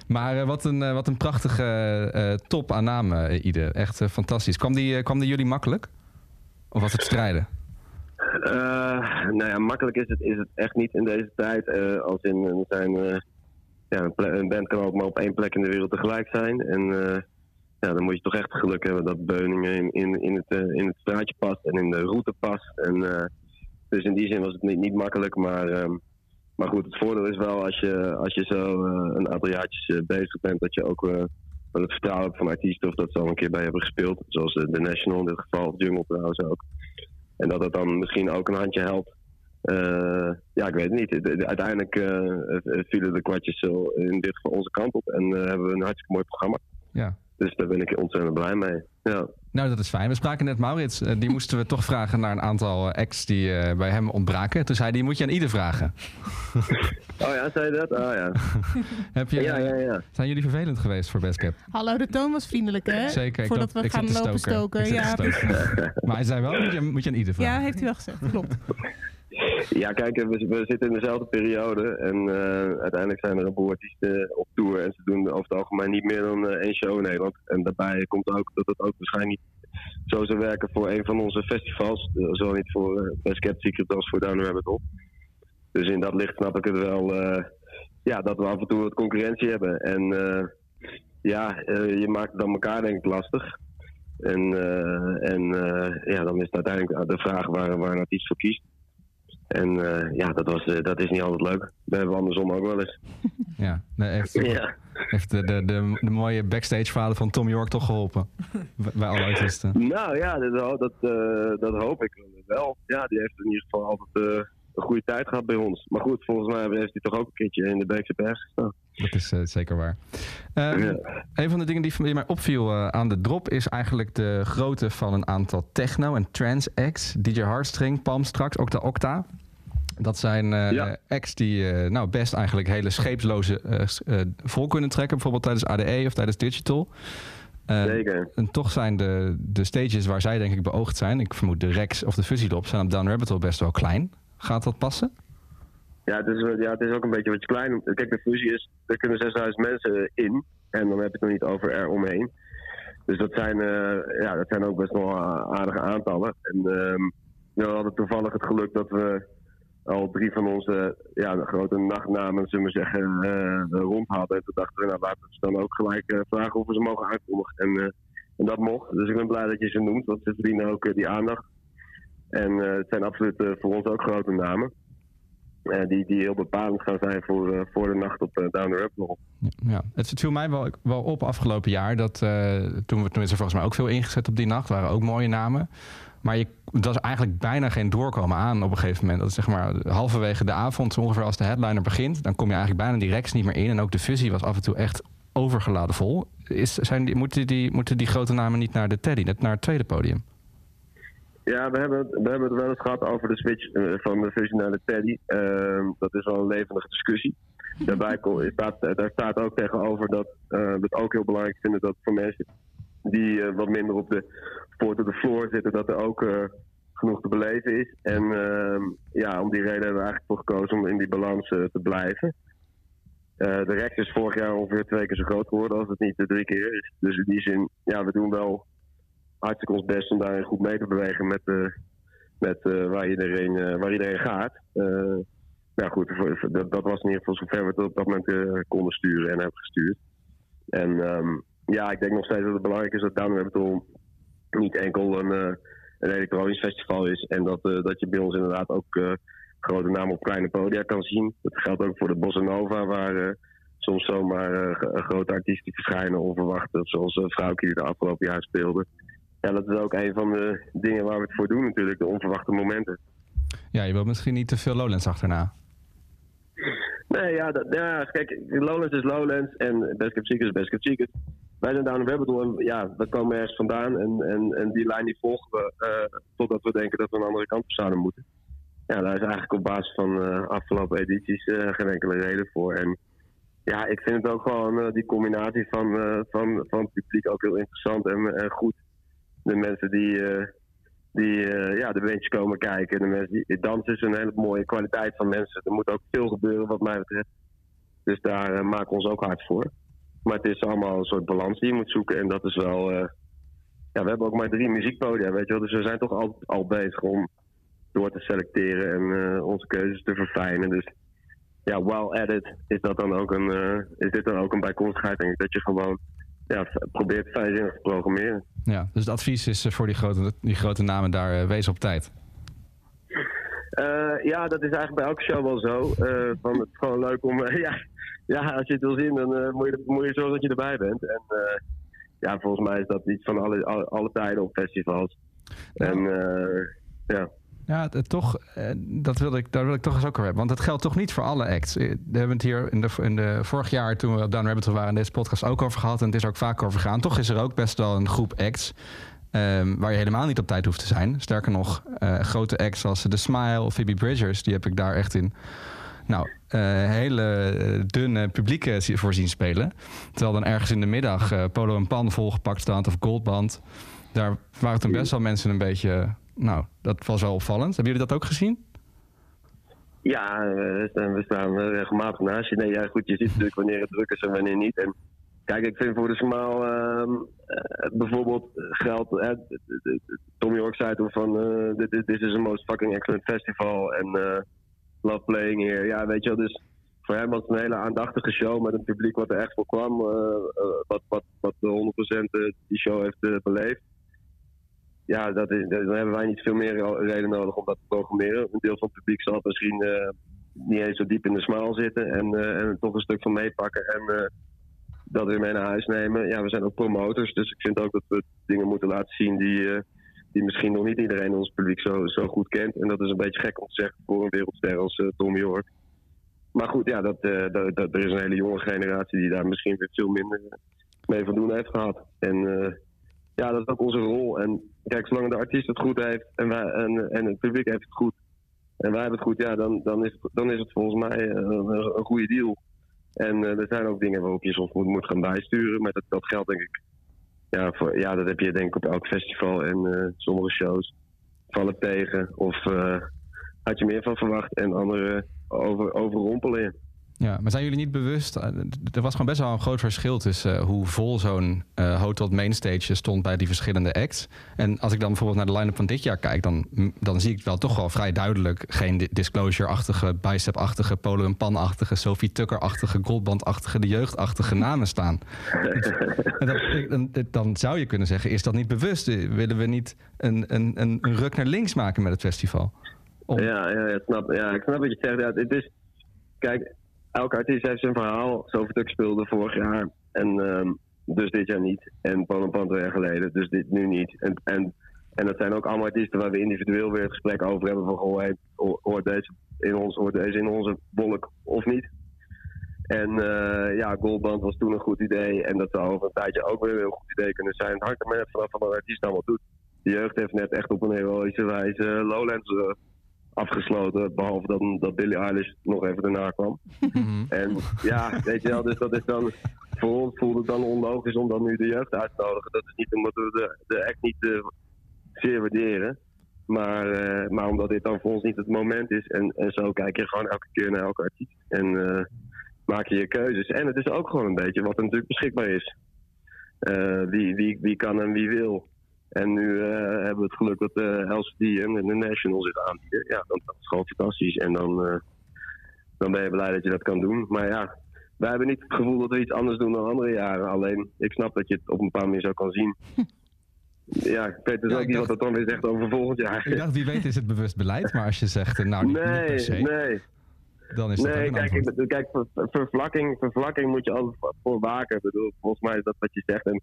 Maar eh, wat, een, eh, wat een prachtige eh, top aan namen, Ide. Echt fantastisch. Kwam die, kwam die jullie makkelijk? Of was het strijden? Nou ja, makkelijk is het, is het echt niet in deze tijd. Als in, er zijn, ja, een, band kan ook maar op één plek in de wereld tegelijk zijn. En eh, ja, dan moet je toch echt geluk hebben dat Beuningen in, in, het, eh, in het straatje past en in de route past. En, eh, dus in die zin was het niet, niet makkelijk. Maar, ehm, maar goed, het voordeel is wel als je, als je zo een aantal jaartjes bezig bent, dat je ook wel het vertrouwen hebt van artiesten of dat ze al een keer bij hebben gespeeld. Zoals eh, The National in dit geval, of Jungle trouwens ook. En dat het dan misschien ook een handje helpt eh, ja, ik weet het niet. De- de- Uiteindelijk eh, eh, vielen de kwartjes zo in dit geval onze kant op. En eh, hebben we een hartstikke mooi programma. Ja. Dus daar ben ik ontzettend blij mee. Ja. Nou, dat is fijn. We spraken net Maurits. die moesten we toch vragen naar een aantal acts die eh, bij hem ontbraken. Toen zei hij, die moet je aan ieder vragen. Oh ja, zei je dat? Oh ja. Heb je, Ja, ja, ja. Zijn jullie vervelend geweest voor Cap? Hallo, de toon was vriendelijk, hè? Zeker. ik Voordat loop- we gaan lopen stoken. stoken. Ik zit Ja, maar hij zei wel, moet je, moet je aan ieder vragen. ja, heeft hij wel gezegd. Klopt. Ja, kijk, we, we zitten in dezelfde periode. En eh, uiteindelijk zijn er een boel artiesten op tour. En ze doen over het algemeen niet meer dan eh, één show in Nederland. En daarbij komt ook dat het ook waarschijnlijk niet zo zou werken voor een van onze festivals. Eh, Zowel niet voor eh, Kept Secret als voor Down Rabbit Hole. Dus in dat licht snap ik het wel. eh, ja, dat we af en toe wat concurrentie hebben. En eh, ja, eh, je maakt het dan elkaar denk ik lastig. En, eh, en eh, ja, dan is het uiteindelijk de vraag waar, waar een artiest voor kiest. En eh, ja, dat, was, eh, dat is niet altijd leuk. Dat hebben we andersom ook wel eens. Ja, nee, heeft, Ja. heeft de, de, de, de mooie backstage verhalen van Tom York toch geholpen? Bij- alle artiesten. Nou ja, dat, dat, eh, dat hoop ik wel. Ja, die heeft in ieder geval altijd een goede tijd gehad bij ons. Maar goed, volgens mij heeft hij toch ook een keertje in de pers gestaan. Dat is zeker waar. Ehm, Een van de dingen die, die mij opviel aan de drop is eigenlijk de grootte van een aantal techno- en trance acts. DJ Hardstring, Palm straks, ook de Octa. Dat zijn eh, acts die eh, nou, best eigenlijk hele scheepsloze eh, vol kunnen trekken. Bijvoorbeeld tijdens ADE of tijdens Digital. Zeker. En toch zijn de, de stages waar zij denk ik beoogd zijn... ik vermoed de Rex of de Fuzzylop zijn op Down Rabbit Hole best wel klein. Gaat dat passen? Ja het, is, ja, het is ook een beetje wat klein. Kijk, de fusie is, er kunnen 6000 mensen in. En dan heb je het nog niet over eromheen. Dus dat zijn, ja, dat zijn ook best wel aardige aantallen. En ehm, we hadden toevallig het geluk dat we al drie van onze ja, grote nachtnamen, zullen we zeggen, eh, rond hadden. En toen dachten we, nou laten we ze dan ook gelijk eh, vragen of we ze mogen aankondigen. En, eh, en dat mocht. Dus ik ben blij dat je ze noemt, want ze verdienen ook die aandacht. En het zijn absoluut voor ons ook grote namen. die, die heel bepalend gaan zijn voor, voor de nacht op Down the Rabbit Hole. Ja, het viel mij wel, wel op afgelopen jaar dat toen we toen is er volgens mij ook veel ingezet op die nacht, waren ook mooie namen. Maar je, dat was eigenlijk bijna geen doorkomen aan op een gegeven moment. Dat is zeg maar halverwege de avond, ongeveer als de headliner begint, dan kom je eigenlijk bijna die Rex niet meer in. En ook de fusie was af en toe echt overgeladen vol. Is, zijn die, moeten, die, moeten die grote namen niet naar de Teddy, net naar het tweede podium? Ja, we hebben, we hebben het wel eens gehad over de switch eh, van de fusie naar de Teddy. Ehm, dat is wel een levendige discussie. Daarbij staat, daar staat ook tegenover dat eh, we het ook heel belangrijk vinden dat voor mensen die eh, wat minder op de poort op de floor zitten, dat er ook eh, genoeg te beleven is. En ehm, ja, om die reden hebben we eigenlijk voor gekozen om in die balans eh, te blijven. Eh, de Rex is vorig jaar ongeveer twee keer zo groot geworden als het niet de drie keer is. Dus in die zin, ja, we doen wel hartstikke ons best om daarin goed mee te bewegen met, met waar, iedereen, waar iedereen gaat. Eh, ja, goed, dat, dat was in ieder geval zover we het op dat moment konden sturen en hebben gestuurd. En ehm, ja, ik denk nog steeds dat het belangrijk is dat Down Rabbit niet enkel een, eh, een elektronisch festival is. En dat, eh, dat je bij ons inderdaad ook eh, grote namen op kleine podia kan zien. Dat geldt ook voor de Bossa Nova, waar soms zomaar grote artiesten verschijnen onverwacht. Zoals uh, Vrouwke die de afgelopen jaar speelde. Ja, dat is ook een van de dingen waar we het voor doen natuurlijk, de onverwachte momenten. Ja, je wilt misschien niet te veel Lowlands achterna. Nee, ja, dat, ja, kijk, Lowlands is Lowlands en Best Kept Secret is Best Kept Secret. Wij zijn Down Rabbit en ja, we komen ergens vandaan en, en, en die lijn die volgen we eh, totdat we denken dat we een andere kant op zouden moeten. Ja, daar is eigenlijk op basis van eh, afgelopen edities eh, geen enkele reden voor. En ja, ik vind het ook gewoon die combinatie van, van, van het publiek ook heel interessant en, en goed. De mensen die, die ja, de bandjes komen kijken. De mensen die, dansen is een hele mooie kwaliteit van mensen. Er moet ook veel gebeuren wat mij betreft. Dus daar maken we ons ook hard voor. Maar het is allemaal een soort balans die je moet zoeken. En dat is wel... eh, ja, we hebben ook maar drie muziekpodia, weet je wel. Dus we zijn toch al, al bezig om door te selecteren en eh, onze keuzes te verfijnen. Dus ja, while at it is, dat dan ook een, eh, is dit dan ook een bijkomstigheid. Dat je gewoon ja, probeert fijnzinnig te programmeren. Ja, dus het advies is voor die grote, die grote namen daar wees op tijd. Eh, ja, dat is eigenlijk bij elke show wel zo. Eh, van, het is gewoon leuk om... eh, ja, ja, als je het wil zien, dan moet, je, moet je zorgen dat je erbij bent. En ja, volgens mij is dat iets van alle, alle, alle tijden op festivals. En eh, ja. Ja, toch, dat wil ik, daar wil ik toch eens ook over hebben. Want het geldt toch niet voor alle acts. We hebben het hier in de, in de vorig jaar, toen we op Down Rabbit waren, in deze podcast ook over gehad. En het is er ook vaak over gegaan. Toch is er ook best wel een groep acts ehm, waar je helemaal niet op tijd hoeft te zijn. Sterker nog, eh, grote acts zoals The Smile of Phoebe Bridgers, die heb ik daar echt in. Nou, eh, hele eh, dunne publieke zie- voor zien spelen. Terwijl dan ergens in de middag eh, Polo en Pan volgepakt staat of Goldband. Daar waren toen best wel mensen een beetje. Nou, dat was wel opvallend. Hebben jullie dat ook gezien? Ja, we staan, regelmatig naast je. Nee, ja, goed, je ziet natuurlijk wanneer het druk is en wanneer niet. Kijk, ik vind voor de smaal ehm, eh, bijvoorbeeld eh, d- d- d- Tom York zei toen van... eh, dit is een most fucking excellent festival en love playing here. Ja, weet je wel, dus voor hem was het een hele aandachtige show met een publiek wat er echt voor kwam. wat, wat, wat 100% die show heeft beleefd ja, dat is, dan hebben wij niet veel meer reden nodig om dat te programmeren. Een deel van het publiek zal misschien niet eens zo diep in de smaal zitten en, en toch een stuk van meepakken en dat weer mee naar huis nemen. Ja, we zijn ook promotors, dus ik vind ook dat we dingen moeten laten zien die, eh, die misschien nog niet iedereen in ons publiek zo, zo goed kent. En dat is een beetje gek om te zeggen voor een wereldster als eh, Tom York. Maar goed, ja, dat, eh, dat, dat- er is een hele jonge generatie die daar misschien weer veel minder mee van doen heeft gehad. En ja, dat is ook onze rol. En kijk, zolang de artiest het goed heeft en, wij, en, en het publiek heeft het goed en wij hebben het goed, ja, dan, dan, is, het, dan is het volgens mij een goede deal. En eh, er zijn ook dingen waarop je soms moet, moet gaan bijsturen, maar dat, dat geldt denk ik. Ja, voor, ja, dat heb je denk ik op elk festival en eh, sommige shows vallen tegen. Of eh, had je meer van verwacht en andere over, overrompelen. Ja, maar zijn jullie niet bewust? eh, Er was gewoon best wel een groot verschil tussen eh, hoe vol zo'n eh hotel mainstage stond bij die verschillende acts. En als ik dan bijvoorbeeld naar de line-up van dit jaar kijk, dan, dan zie ik wel toch wel vrij duidelijk geen di- disclosure-achtige, bicep-achtige, polo en pan-achtige, Sophie Tucker-achtige, Goldband-achtige, de jeugdachtige namen staan. Dan, dan zou je kunnen zeggen, is dat niet bewust? Willen we niet een, een, een, een ruk naar links maken met het festival? Ja, ja, ja, snap, ja, ik snap wat je zegt. Ja, het is, kijk, elke artiest heeft zijn verhaal. Zoveel Tuk speelde vorig jaar. En ehm, dus dit jaar niet. En Paul en Pan twee jaar geleden. Dus dit nu niet. En, en, en dat zijn ook allemaal artiesten waar we individueel weer het gesprek over hebben. Van, goh, hoort deze in, ons, hoort deze in onze bolk of niet? En eh, ja, Goldband was toen een goed idee. En dat zou over een tijdje ook weer een heel goed idee kunnen zijn. Het hangt er maar net vanaf wat een artiest allemaal doet. De jeugd heeft net echt op een heroïsche wijze Lowlands eh, afgesloten. Behalve dat, dat Billie Eilish nog even daarna kwam. En ja, weet je wel, dus dat is dan... Voor ons voelt het dan onlogisch om dan nu de jeugd uit te nodigen. Dat is niet omdat we de, de act niet eh, zeer waarderen. Maar, eh, maar omdat dit dan voor ons niet het moment is. En, en zo kijk je gewoon elke keer naar elke artiest. En eh, maak je je keuzes. En het is ook gewoon een beetje wat er natuurlijk beschikbaar is. Wie, wie, wie kan en wie wil. En nu eh, hebben we het geluk dat de LCD en de National zich aanbieden. Ja, dan, dat is gewoon fantastisch. En dan, eh, dan ben je blij dat je dat kan doen. Maar ja, wij hebben niet het gevoel dat we iets anders doen dan andere jaren. Alleen, ik snap dat je het op een bepaalde manier zo kan zien. Ja, ik weet dus Ja, ook niet wat dat dan weer zegt over volgend jaar. Ik dacht, wie weet is het bewust beleid, maar als je zegt, eh, nou, niet, niet per nee, se, nee. dan is Nee, kijk, ik, kijk ver- ver- vervlakking, vervlakking moet je altijd voor- voor waken. Ik bedoel, volgens mij is dat wat je zegt. En,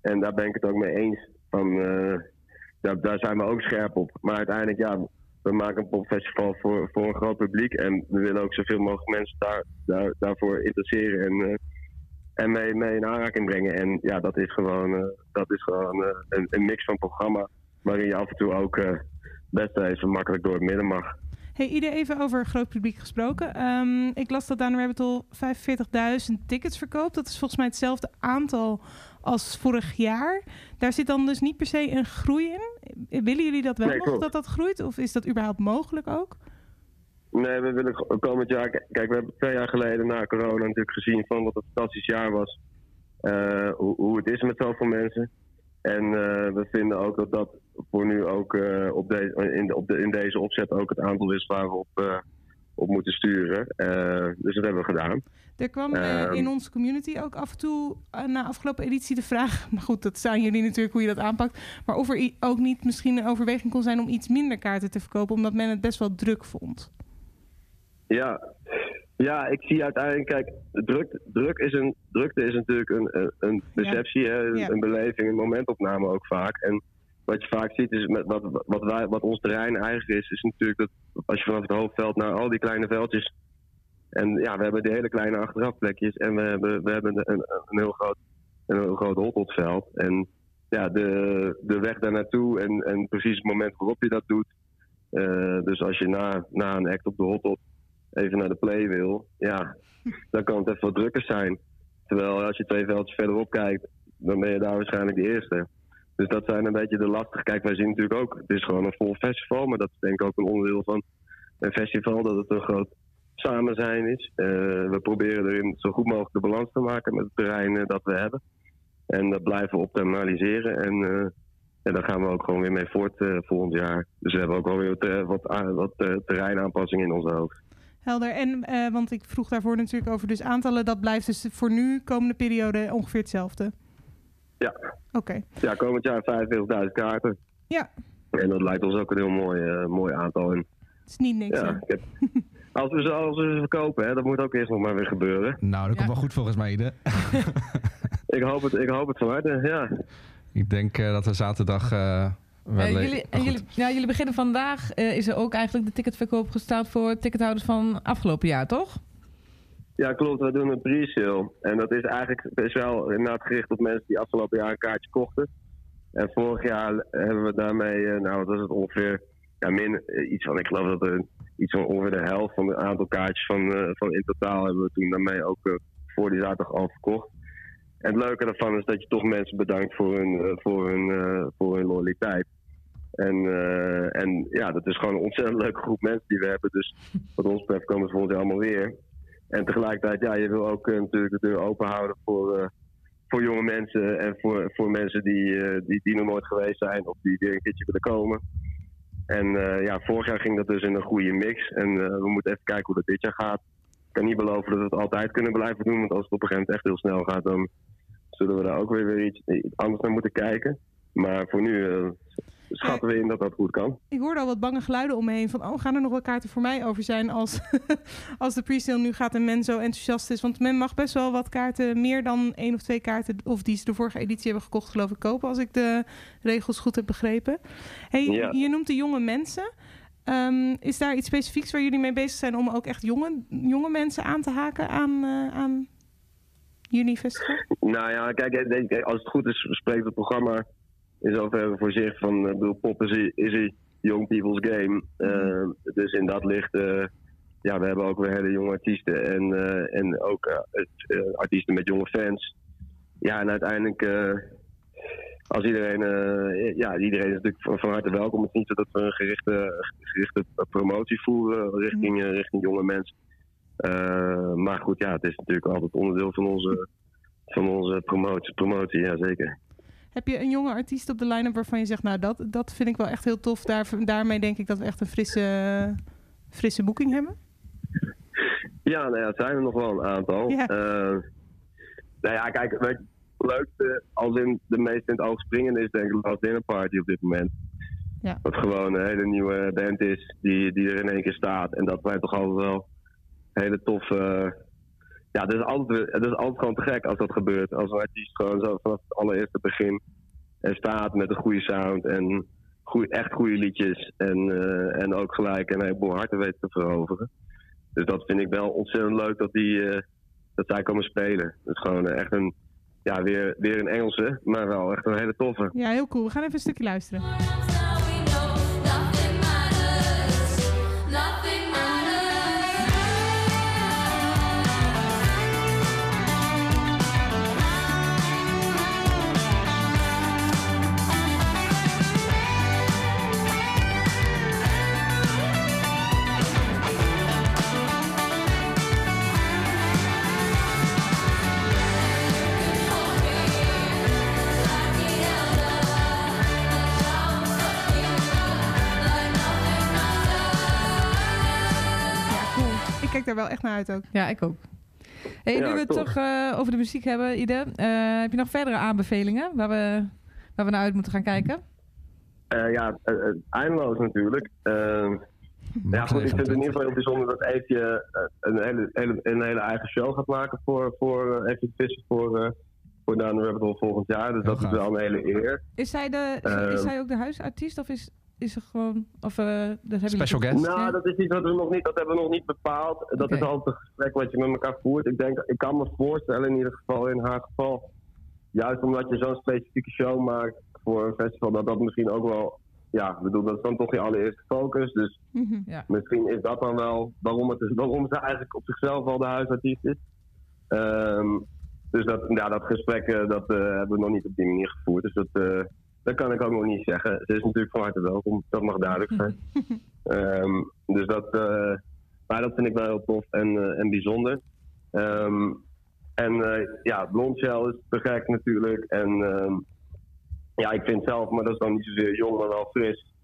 en daar ben ik het ook mee eens. Eh, daar, daar zijn we ook scherp op. Maar uiteindelijk, ja, we maken een popfestival voor, voor een groot publiek. En we willen ook zoveel mogelijk mensen daar, daar, daarvoor interesseren. En, eh, en mee, mee in aanraking brengen. En ja, dat is gewoon, eh, dat is gewoon een, mix van programma. Waarin je af en toe ook best even makkelijk door het midden mag. Hey, Ide, even over groot publiek gesproken. Ehm, ik las dat Down Rabbit Hole 45.000 tickets verkoopt. Dat is volgens mij hetzelfde aantal als vorig jaar. Daar zit dan dus niet per se een groei in. Willen jullie dat wel Nee, nog, klopt. dat dat groeit? Of is dat überhaupt mogelijk ook? Nee, we willen komend jaar. Kijk, we hebben twee jaar geleden na corona natuurlijk gezien van wat een fantastisch jaar was. Eh, hoe, hoe het is met zoveel mensen. En eh, we vinden ook dat dat voor nu ook eh, op, deze in, de- op de, in deze opzet ook het aantal is waar we op, op moeten sturen. Eh, dus dat hebben we gedaan. Er kwam eh, Ehm. in onze community ook af en toe eh, na afgelopen editie de vraag... maar goed, dat zijn jullie natuurlijk hoe je dat aanpakt... maar of er ook niet misschien een overweging kon zijn om iets minder kaarten te verkopen... omdat men het best wel druk vond. Ja. ja, ik zie uiteindelijk, kijk, druk, druk is een, drukte is natuurlijk een, een, een perceptie, hè, Ja. een beleving, een momentopname ook vaak. En wat je vaak ziet is, met wat, wat, wij, wat ons terrein eigenlijk is, is natuurlijk dat als je vanaf het hoofdveld naar al die kleine veldjes. En ja, we hebben die hele kleine achterafplekjes en we hebben, we hebben een, een, heel groot, een heel groot hotdotveld. En ja, de, de weg daar naartoe en, en precies het moment waarop je dat doet. Eh, dus als je na, na een act op de hotdot even naar de play wil, ja, dan kan het even wat drukker zijn. Terwijl als je twee veldjes verderop kijkt, dan ben je daar waarschijnlijk de eerste. Dus dat zijn een beetje de lastige. Kijk, wij zien natuurlijk ook, het is gewoon een vol festival, maar dat is denk ik ook een onderdeel van een festival, dat het een groot samen zijn is. Eh, we proberen erin zo goed mogelijk de balans te maken met het terrein dat we hebben. En dat blijven we optimaliseren. En, eh, en daar gaan we ook gewoon weer mee voort eh, volgend jaar. Dus we hebben ook wel weer wat, wat, terreinaanpassingen in ons hoofd. Helder. En, want ik vroeg daarvoor natuurlijk over dus aantallen. Dat blijft dus voor nu, komende periode, ongeveer hetzelfde. Ja. Oké. Ja, komend jaar 45.000 kaarten. Ja. En dat lijkt ons ook een heel mooi, eh, mooi aantal. En, Het is niet niks, ja, heb, als, we ze, als we ze verkopen, hè, dat moet ook eerst nog maar weer gebeuren. Nou, dat komt wel goed volgens mij, Ide. Ik hoop het, ik hoop het van harte, ja. Ik denk eh, dat we zaterdag eh, wel... Jullie, en jullie, ja, jullie beginnen vandaag. eh, is er ook eigenlijk de ticketverkoop gestart voor tickethouders van afgelopen jaar, toch? Ja, klopt. We doen een pre-sale. En dat is eigenlijk speciaal inderdaad gericht op mensen die afgelopen jaar een kaartje kochten. En vorig jaar hebben we daarmee, eh, nou wat was het ongeveer, ja, min, eh, iets van, ik geloof dat er iets van ongeveer de helft van het aantal kaartjes van, eh, van in totaal hebben we toen daarmee ook voor die zaterdag al verkocht. En het leuke daarvan is dat je toch mensen bedankt voor hun, voor hun, voor hun loyaliteit. En, en ja, dat is gewoon een ontzettend leuke groep mensen die we hebben. Dus wat ons betreft komen ze volgend jaar allemaal weer. En tegelijkertijd, ja, je wil ook eh, natuurlijk de deur open houden voor, eh, voor jonge mensen en voor, voor mensen die, eh, die, die nog nooit geweest zijn of die weer een keertje willen komen. En ja, vorig jaar ging dat dus in een goede mix. En we moeten even kijken hoe dat dit jaar gaat. Ik kan niet beloven dat we het altijd kunnen blijven doen, want als het op een gegeven moment echt heel snel gaat, dan zullen we daar ook weer, weer iets, anders naar moeten kijken. Maar voor nu schatten we in dat dat goed kan. Ik hoorde al wat bange geluiden om me heen van... oh, gaan er nog wel kaarten voor mij over zijn als, als de pre-sale nu gaat en men zo enthousiast is? Want men mag best wel wat kaarten, meer dan één of twee kaarten... of die ze de vorige editie hebben gekocht, geloof ik, kopen... als ik de regels goed heb begrepen. Hey, Ja. Je noemt de jonge mensen. Ehm, is daar iets specifieks waar jullie mee bezig zijn... om ook echt jonge, jonge mensen aan te haken aan, eh aan jullie festival? Nou ja, kijk, denk, als het goed is, spreekt het programma in zoverre voor zich van, eh, ik bedoel, pop is, een- is young people's game. Eh, dus in dat licht, eh, ja, we hebben ook weer hele jonge artiesten en, en ook het, artiesten met jonge fans. Ja, en uiteindelijk, als iedereen, ja, iedereen is natuurlijk van, van harte welkom. Het is niet zo dat we een gerichte, gerichte promotie voeren richting, eh, richting jonge mensen. Maar goed, ja, het is natuurlijk altijd onderdeel van onze, van onze promotie, promotie, ja zeker. Heb je een jonge artiest op de line-up waarvan je zegt... nou, dat, dat vind ik wel echt heel tof. Daar, daarmee denk ik dat we echt een frisse, frisse boeking hebben. Ja, nou ja, het zijn er nog wel een aantal. Ja. Eh, nou ja, kijk, het leukste, als in de meest in het oog springende is denk ik Last Dinner Party op dit moment. Ja. Wat gewoon een hele nieuwe band is, die, die er in één keer staat. En dat zijn toch altijd wel hele toffe... ja, het is, altijd, het is altijd gewoon te gek als dat gebeurt. Als een artiest gewoon zo vanaf het allereerste begin er staat met een goede sound en goeie, echt goede liedjes. En, eh, en ook gelijk een heleboel harten weet te veroveren. Dus dat vind ik wel ontzettend leuk dat, die, eh, dat zij komen spelen. Het is gewoon eh, echt een, ja, weer, weer een Engelse, maar wel echt een hele toffe. Ja, heel cool. We gaan even een stukje luisteren. Wel echt naar uit ook. Ja, ik ook. Hey, Ja, nu we het toch eh, over de muziek hebben, Ide. eh, heb je nog verdere aanbevelingen waar we, waar we naar uit moeten gaan kijken? Eh, ja, eindeloos natuurlijk. Eh, ja, goed, ik vind het in ieder geval heel bijzonder dat Eefje een, hele, hele, een hele eigen show gaat maken voor, voor uh, Eefje Visser voor, eh, voor Down the Rabbit Hole volgend jaar. Dus dat is wel een hele eer. Is zij, de, is, is zij ook de huisartiest of is, is ze gewoon... Of, dat hebben Special guest? Nou, dat is iets wat we nog niet, dat hebben we nog niet bepaald. Dat is altijd een gesprek wat je met elkaar voert. Ik denk, ik kan me voorstellen in ieder geval, in haar geval, juist omdat je zo'n specifieke show maakt voor een festival, dat dat misschien ook wel, ja, ik bedoel, dat is dan toch je allereerste focus. Dus Mhm. Ja. misschien is dat dan wel waarom, het is, waarom ze eigenlijk op zichzelf al de huisartiest is. Ehm, dus dat, ja, dat gesprek eh, dat, eh, hebben we nog niet op die manier gevoerd. Dus dat, eh, dat kan ik ook nog niet zeggen. Ze is natuurlijk van harte welkom, dat mag duidelijk zijn. Ehm, dus dat, eh, maar dat vind ik wel heel tof en, eh, en bijzonder. Ehm, en eh, ja, Blondshell is te gek natuurlijk. En ehm, ja, ik vind zelf, maar dat is dan niet zozeer jong, maar wel fris.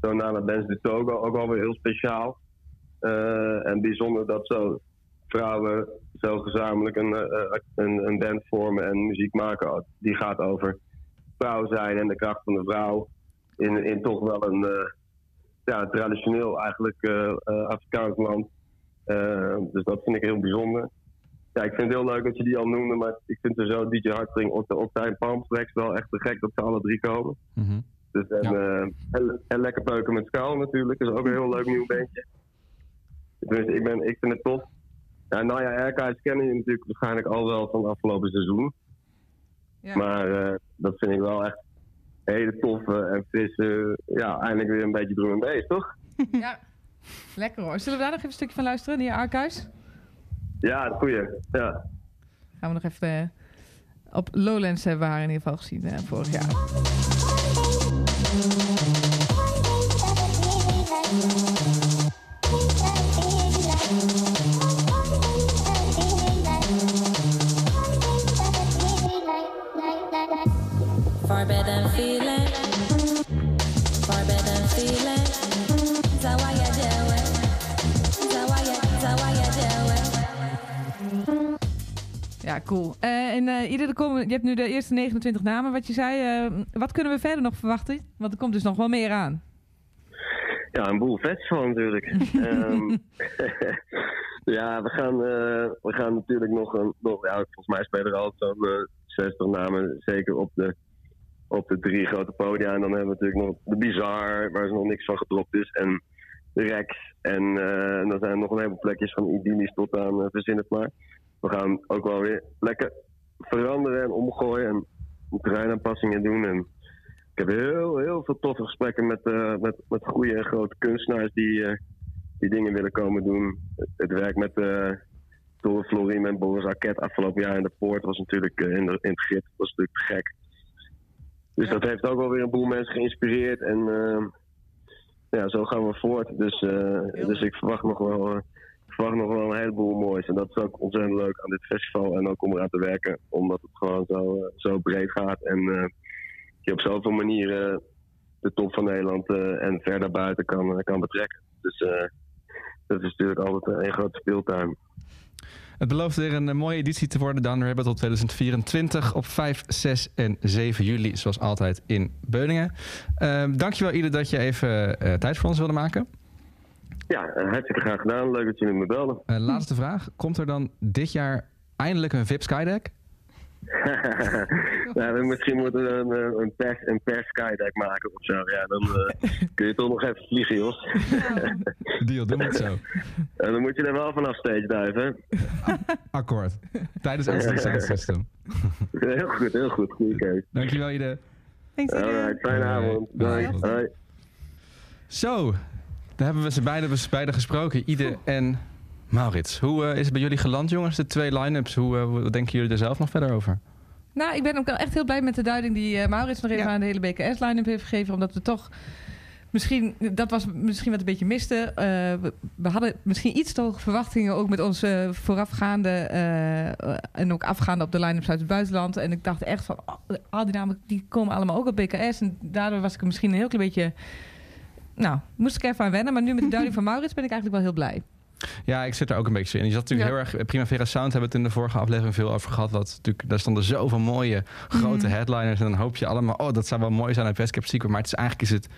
Zo Nana Dance de Togo ook wel weer heel speciaal. En bijzonder dat zo vrouwen zo gezamenlijk een, een, een band vormen en muziek maken. Die gaat over vrouw zijn en de kracht van de vrouw. In, in toch wel een eh, ja, traditioneel eigenlijk eh, eh, Afrikaans land. Dus dat vind ik heel bijzonder. Ja, ik vind het heel leuk dat je die al noemde, maar ik vind er zo DJ Hartring, Octa Octa en Palmstrex wel echt te gek dat ze alle drie komen. Mhm. Dus en, en, en lekker peuken met schaal natuurlijk. Dat is ook een heel leuk nieuw bandje. Dus ik, ben, ik vind het tof. Ja, Naya Erkhuis kennen je natuurlijk waarschijnlijk al wel van afgelopen seizoen. Ja. Maar eh, dat vind ik wel echt hele toffe en frisse, ja, eindelijk weer een beetje drum en bass, toch? ja. Lekker hoor. Zullen we daar nog even een stukje van luisteren, Nia Arkuis? Ja, dat goeie. Ja. Gaan we nog even... eh, op Lowlands hebben we haar in ieder geval gezien eh, vorig jaar. Far better than feeling. Far better than feeling. Is that why you do it? Is that why you, is that why you do it? Ja, cool. Eh, en eh ieder, er komen, je hebt nu de eerste 29 namen, wat je zei. eh, wat kunnen we verder nog verwachten? Want er komt dus nog wel meer aan. Ja, een boel festival natuurlijk. Ehm, ja, we gaan, eh, we gaan natuurlijk nog een. Nog, ja, volgens mij spelen er al zo'n eh, 60 namen. Zeker op de, op de drie grote podia. En dan hebben we natuurlijk nog de Bizarre, waar nog niks van gedropt is. En de Rex. En, eh, en dan zijn er nog een heleboel plekjes van idyllisch tot aan uh, verzin het maar. We gaan ook wel weer lekker veranderen en omgooien. En terreinaanpassingen doen. En ik heb heel, heel veel toffe gesprekken met, eh, met, met goede en grote kunstenaars die, eh, die dingen willen komen doen. Het, werk met Dore Florim en Boris Arquette afgelopen jaar in de Poort was natuurlijk eh, in, de, in het gips was natuurlijk te gek. Dus dat heeft ook wel weer een boel mensen geïnspireerd. En eh, ja, zo gaan we voort. Dus, eh, dus ik verwacht nog wel. eh, verwacht nog wel een heleboel moois. En dat is ook ontzettend leuk aan dit festival. En ook om eraan te werken. Omdat het gewoon zo, eh, zo breed gaat. En je op zoveel manieren de top van Nederland eh, en ver daarbuiten kan, kan betrekken. Dus dat is natuurlijk altijd een grote speeltuin. Het belooft weer een eh, mooie editie te worden, the Rabbit Hole 2024 op 5, 6 en 7 juli, zoals altijd in Beuningen. Uh, dankjewel Ieder dat je even uh, tijd voor ons wilde maken. Ja, uh, hartstikke graag gedaan. Leuk dat jullie me belden. Laatste vraag. Komt er dan dit jaar eindelijk een VIP Skydeck? nou, misschien moeten we een, een, pers, een pers skydeck maken of zo. Ja, dan uh, kun je toch nog even vliegen, Jos. Deal, doen we het zo. En dan moet je er wel vanaf stage duiven. Akkoord. Tijdens het Sound System. heel goed, heel goed. Goeie keus. Dankjewel, Ide. Thanks, Ide. Alright, fijne avond. Zo, daar hebben we ze beide, we beide gesproken. Ide en Maurits. Hoe uh, is het bij jullie geland, jongens? De twee line-ups. Hoe, uh, hoe denken jullie er zelf nog verder over? Nou, ik ben ook wel echt heel blij met de duiding die uh, Maurits nog even ja. aan de hele BKS-line-up heeft gegeven. Omdat we toch misschien, dat was misschien wat een beetje miste. We, we, hadden misschien iets te hoge verwachtingen ook met onze voorafgaande en ook afgaande op de line-ups uit het buitenland. En ik dacht echt van, oh, al die namen die komen allemaal ook op BKS. En daardoor was ik misschien een heel klein beetje, nou, moest ik even aan wennen. Maar nu met de duiding van Maurits ben ik eigenlijk wel heel blij. Ja, ik zit er ook een beetje in. Je zat natuurlijk ja. heel erg... Primavera Sound hebben we het in de vorige aflevering veel over gehad. Dat natuurlijk, daar stonden zoveel mooie grote mm. headliners. En dan hoop je allemaal... Oh, dat zou wel mooi zijn uit Secret. Maar het is, eigenlijk is het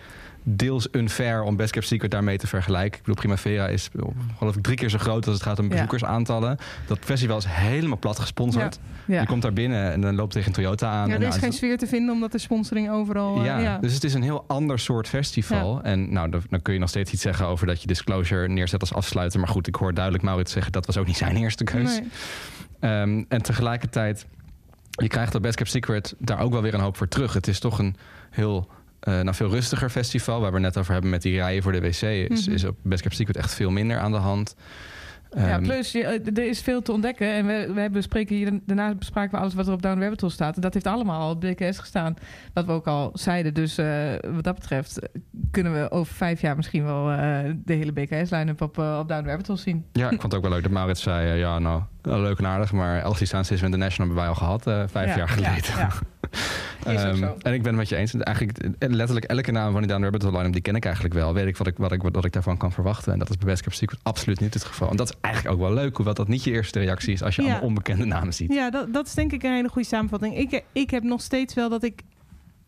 deels unfair om Best Kept Secret daarmee te vergelijken. Ik bedoel, Primavera is geloof ik drie keer zo groot als het gaat om bezoekersaantallen. Dat festival is helemaal plat gesponsord. Ja. Je komt daar binnen en dan loopt tegen een Toyota aan. Ja, er is nou, geen sfeer te vinden omdat de sponsoring overal... eh, ja, ja. dus het is een heel ander soort festival. En nou, dan, dan kun je nog steeds iets zeggen over dat je Disclosure neerzet als afsluiter. Maar goed, ik hoor duidelijk Maurits zeggen dat was ook niet zijn eerste keus. Nee. Ehm, en tegelijkertijd, je krijgt op Best Kept Secret daar ook wel weer een hoop voor terug. Het is toch een heel, eh, nou, veel rustiger festival. Waar we net over hebben met die rijen voor de wc. Is, Mhm. is op Best Kept Secret echt veel minder aan de hand. Ja, Ehm, plus eh, er is veel te ontdekken. En we, we bespreken hier, daarna bespraken we alles wat er op Down Rabbit Hole staat. En dat heeft allemaal al op BKS gestaan. Wat we ook al zeiden. Dus eh, wat dat betreft kunnen we over vijf jaar misschien wel de hele BKS-line-up op, op Down Rabbit Hole zien. Ja, ik vond het ook wel leuk dat Maurits zei... ja, nou, wel leuk en aardig... maar LC Sound System International hebben wij al gehad... eh, vijf Ja, jaar ja, geleden. ja. Ehm, en ik ben het met je eens. Eigenlijk eh, letterlijk elke naam van die Down Rabbit Hole die ken ik eigenlijk wel. Weet ik wat ik, wat ik, wat ik daarvan kan verwachten. En dat is bij Best Kept Secret absoluut niet het geval. En dat is eigenlijk ook wel leuk... hoewel dat niet je eerste reactie is... als je allemaal onbekende namen ziet. Ja, dat, dat is denk ik een hele goede samenvatting. Ik, ik heb nog steeds wel dat ik...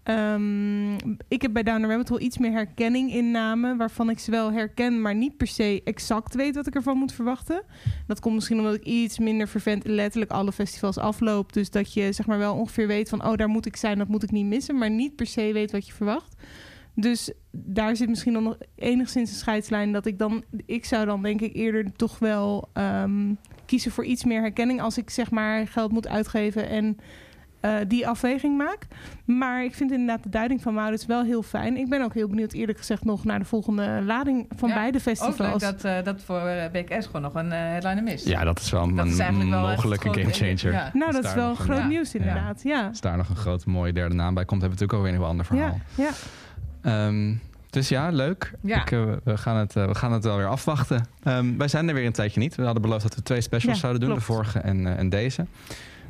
ehm, ik heb bij Down the iets meer herkenning in namen... waarvan ik ze wel herken, maar niet per se exact weet wat ik ervan moet verwachten. Dat komt misschien omdat ik iets minder vervent letterlijk alle festivals afloop. Dus dat je zeg maar wel ongeveer weet van... oh, daar moet ik zijn, dat moet ik niet missen. Maar niet per se weet wat je verwacht. Dus daar zit misschien dan nog enigszins een scheidslijn... dat ik dan... Ik zou dan denk ik eerder toch wel... ehm, kiezen voor iets meer herkenning als ik zeg maar geld moet uitgeven en eh, die afweging maak. Maar ik vind inderdaad de duiding van Maurits wel heel fijn. Ik ben ook heel benieuwd eerlijk gezegd nog naar de volgende lading van Ja, beide Ook leuk festivals. dat, eh, dat voor eh, BKS gewoon nog een headliner mist. Ja, dat is wel Dat een is wel mogelijke groot- gamechanger. ja. nou, dat is wel groot nieuws inderdaad. Ja. Als daar nog een grote mooie derde naam bij komt... hebben we natuurlijk ook weer een heel ander verhaal. Ja, ja. Ehm, dus ja, leuk. Ja. Ik, we, gaan het, we gaan het wel weer afwachten. Ehm, wij zijn er weer een tijdje niet. We hadden beloofd dat we twee specials Ja, zouden doen. klopt. De vorige en, en deze.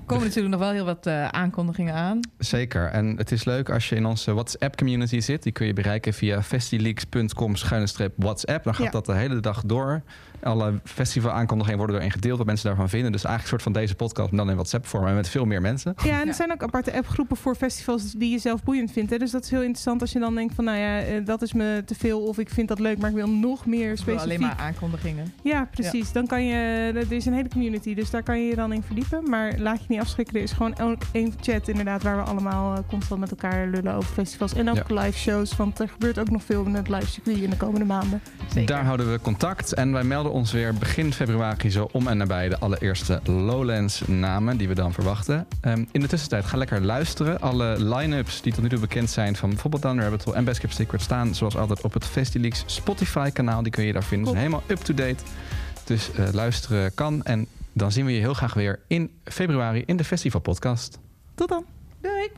Er komen natuurlijk nog wel heel wat eh, aankondigingen aan. Zeker. En het is leuk als je in onze WhatsApp-community zit. Die kun je bereiken via festileaks.com WhatsApp. Dan gaat Ja. dat de hele dag door. Alle festival-aankondigingen worden erin gedeeld. Wat mensen daarvan vinden. Dus eigenlijk een soort van deze podcast, maar dan in WhatsApp-vorm. En met veel meer mensen. Ja, en er Ja. zijn ook aparte appgroepen voor festivals die je zelf boeiend vindt. Hè? Dus dat is heel interessant als je dan denkt van, nou ja, eh, dat is me te veel of ik vind dat leuk, maar ik wil nog meer specifiek. alleen maar aankondigingen. Ja, precies. Dan kan je, er is een hele community, dus daar kan je je dan in verdiepen. Maar laat je niet afschrikken, er is gewoon één chat inderdaad waar we allemaal eh, constant met elkaar lullen over festivals. En ook live shows, want er gebeurt ook nog veel in het live circuit in de komende maanden. Daar houden we contact. En wij melden ons weer begin februari zo om en nabij de allereerste Lowlands namen die we dan verwachten. Ehm, in de tussentijd ga lekker luisteren. Alle line-ups die tot nu toe bekend zijn van bijvoorbeeld Down Rabbit Hole en Best Kept Secret staan zoals altijd op het Festileaks Spotify kanaal. Die kun je daar vinden. Helemaal up-to-date. Dus eh, luisteren kan. En dan zien we je heel graag weer in februari in de Festival Podcast. Tot dan. Doei!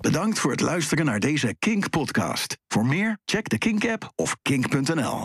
Bedankt voor het luisteren naar deze Kink podcast. Voor meer, check de Kink app of kink.nl.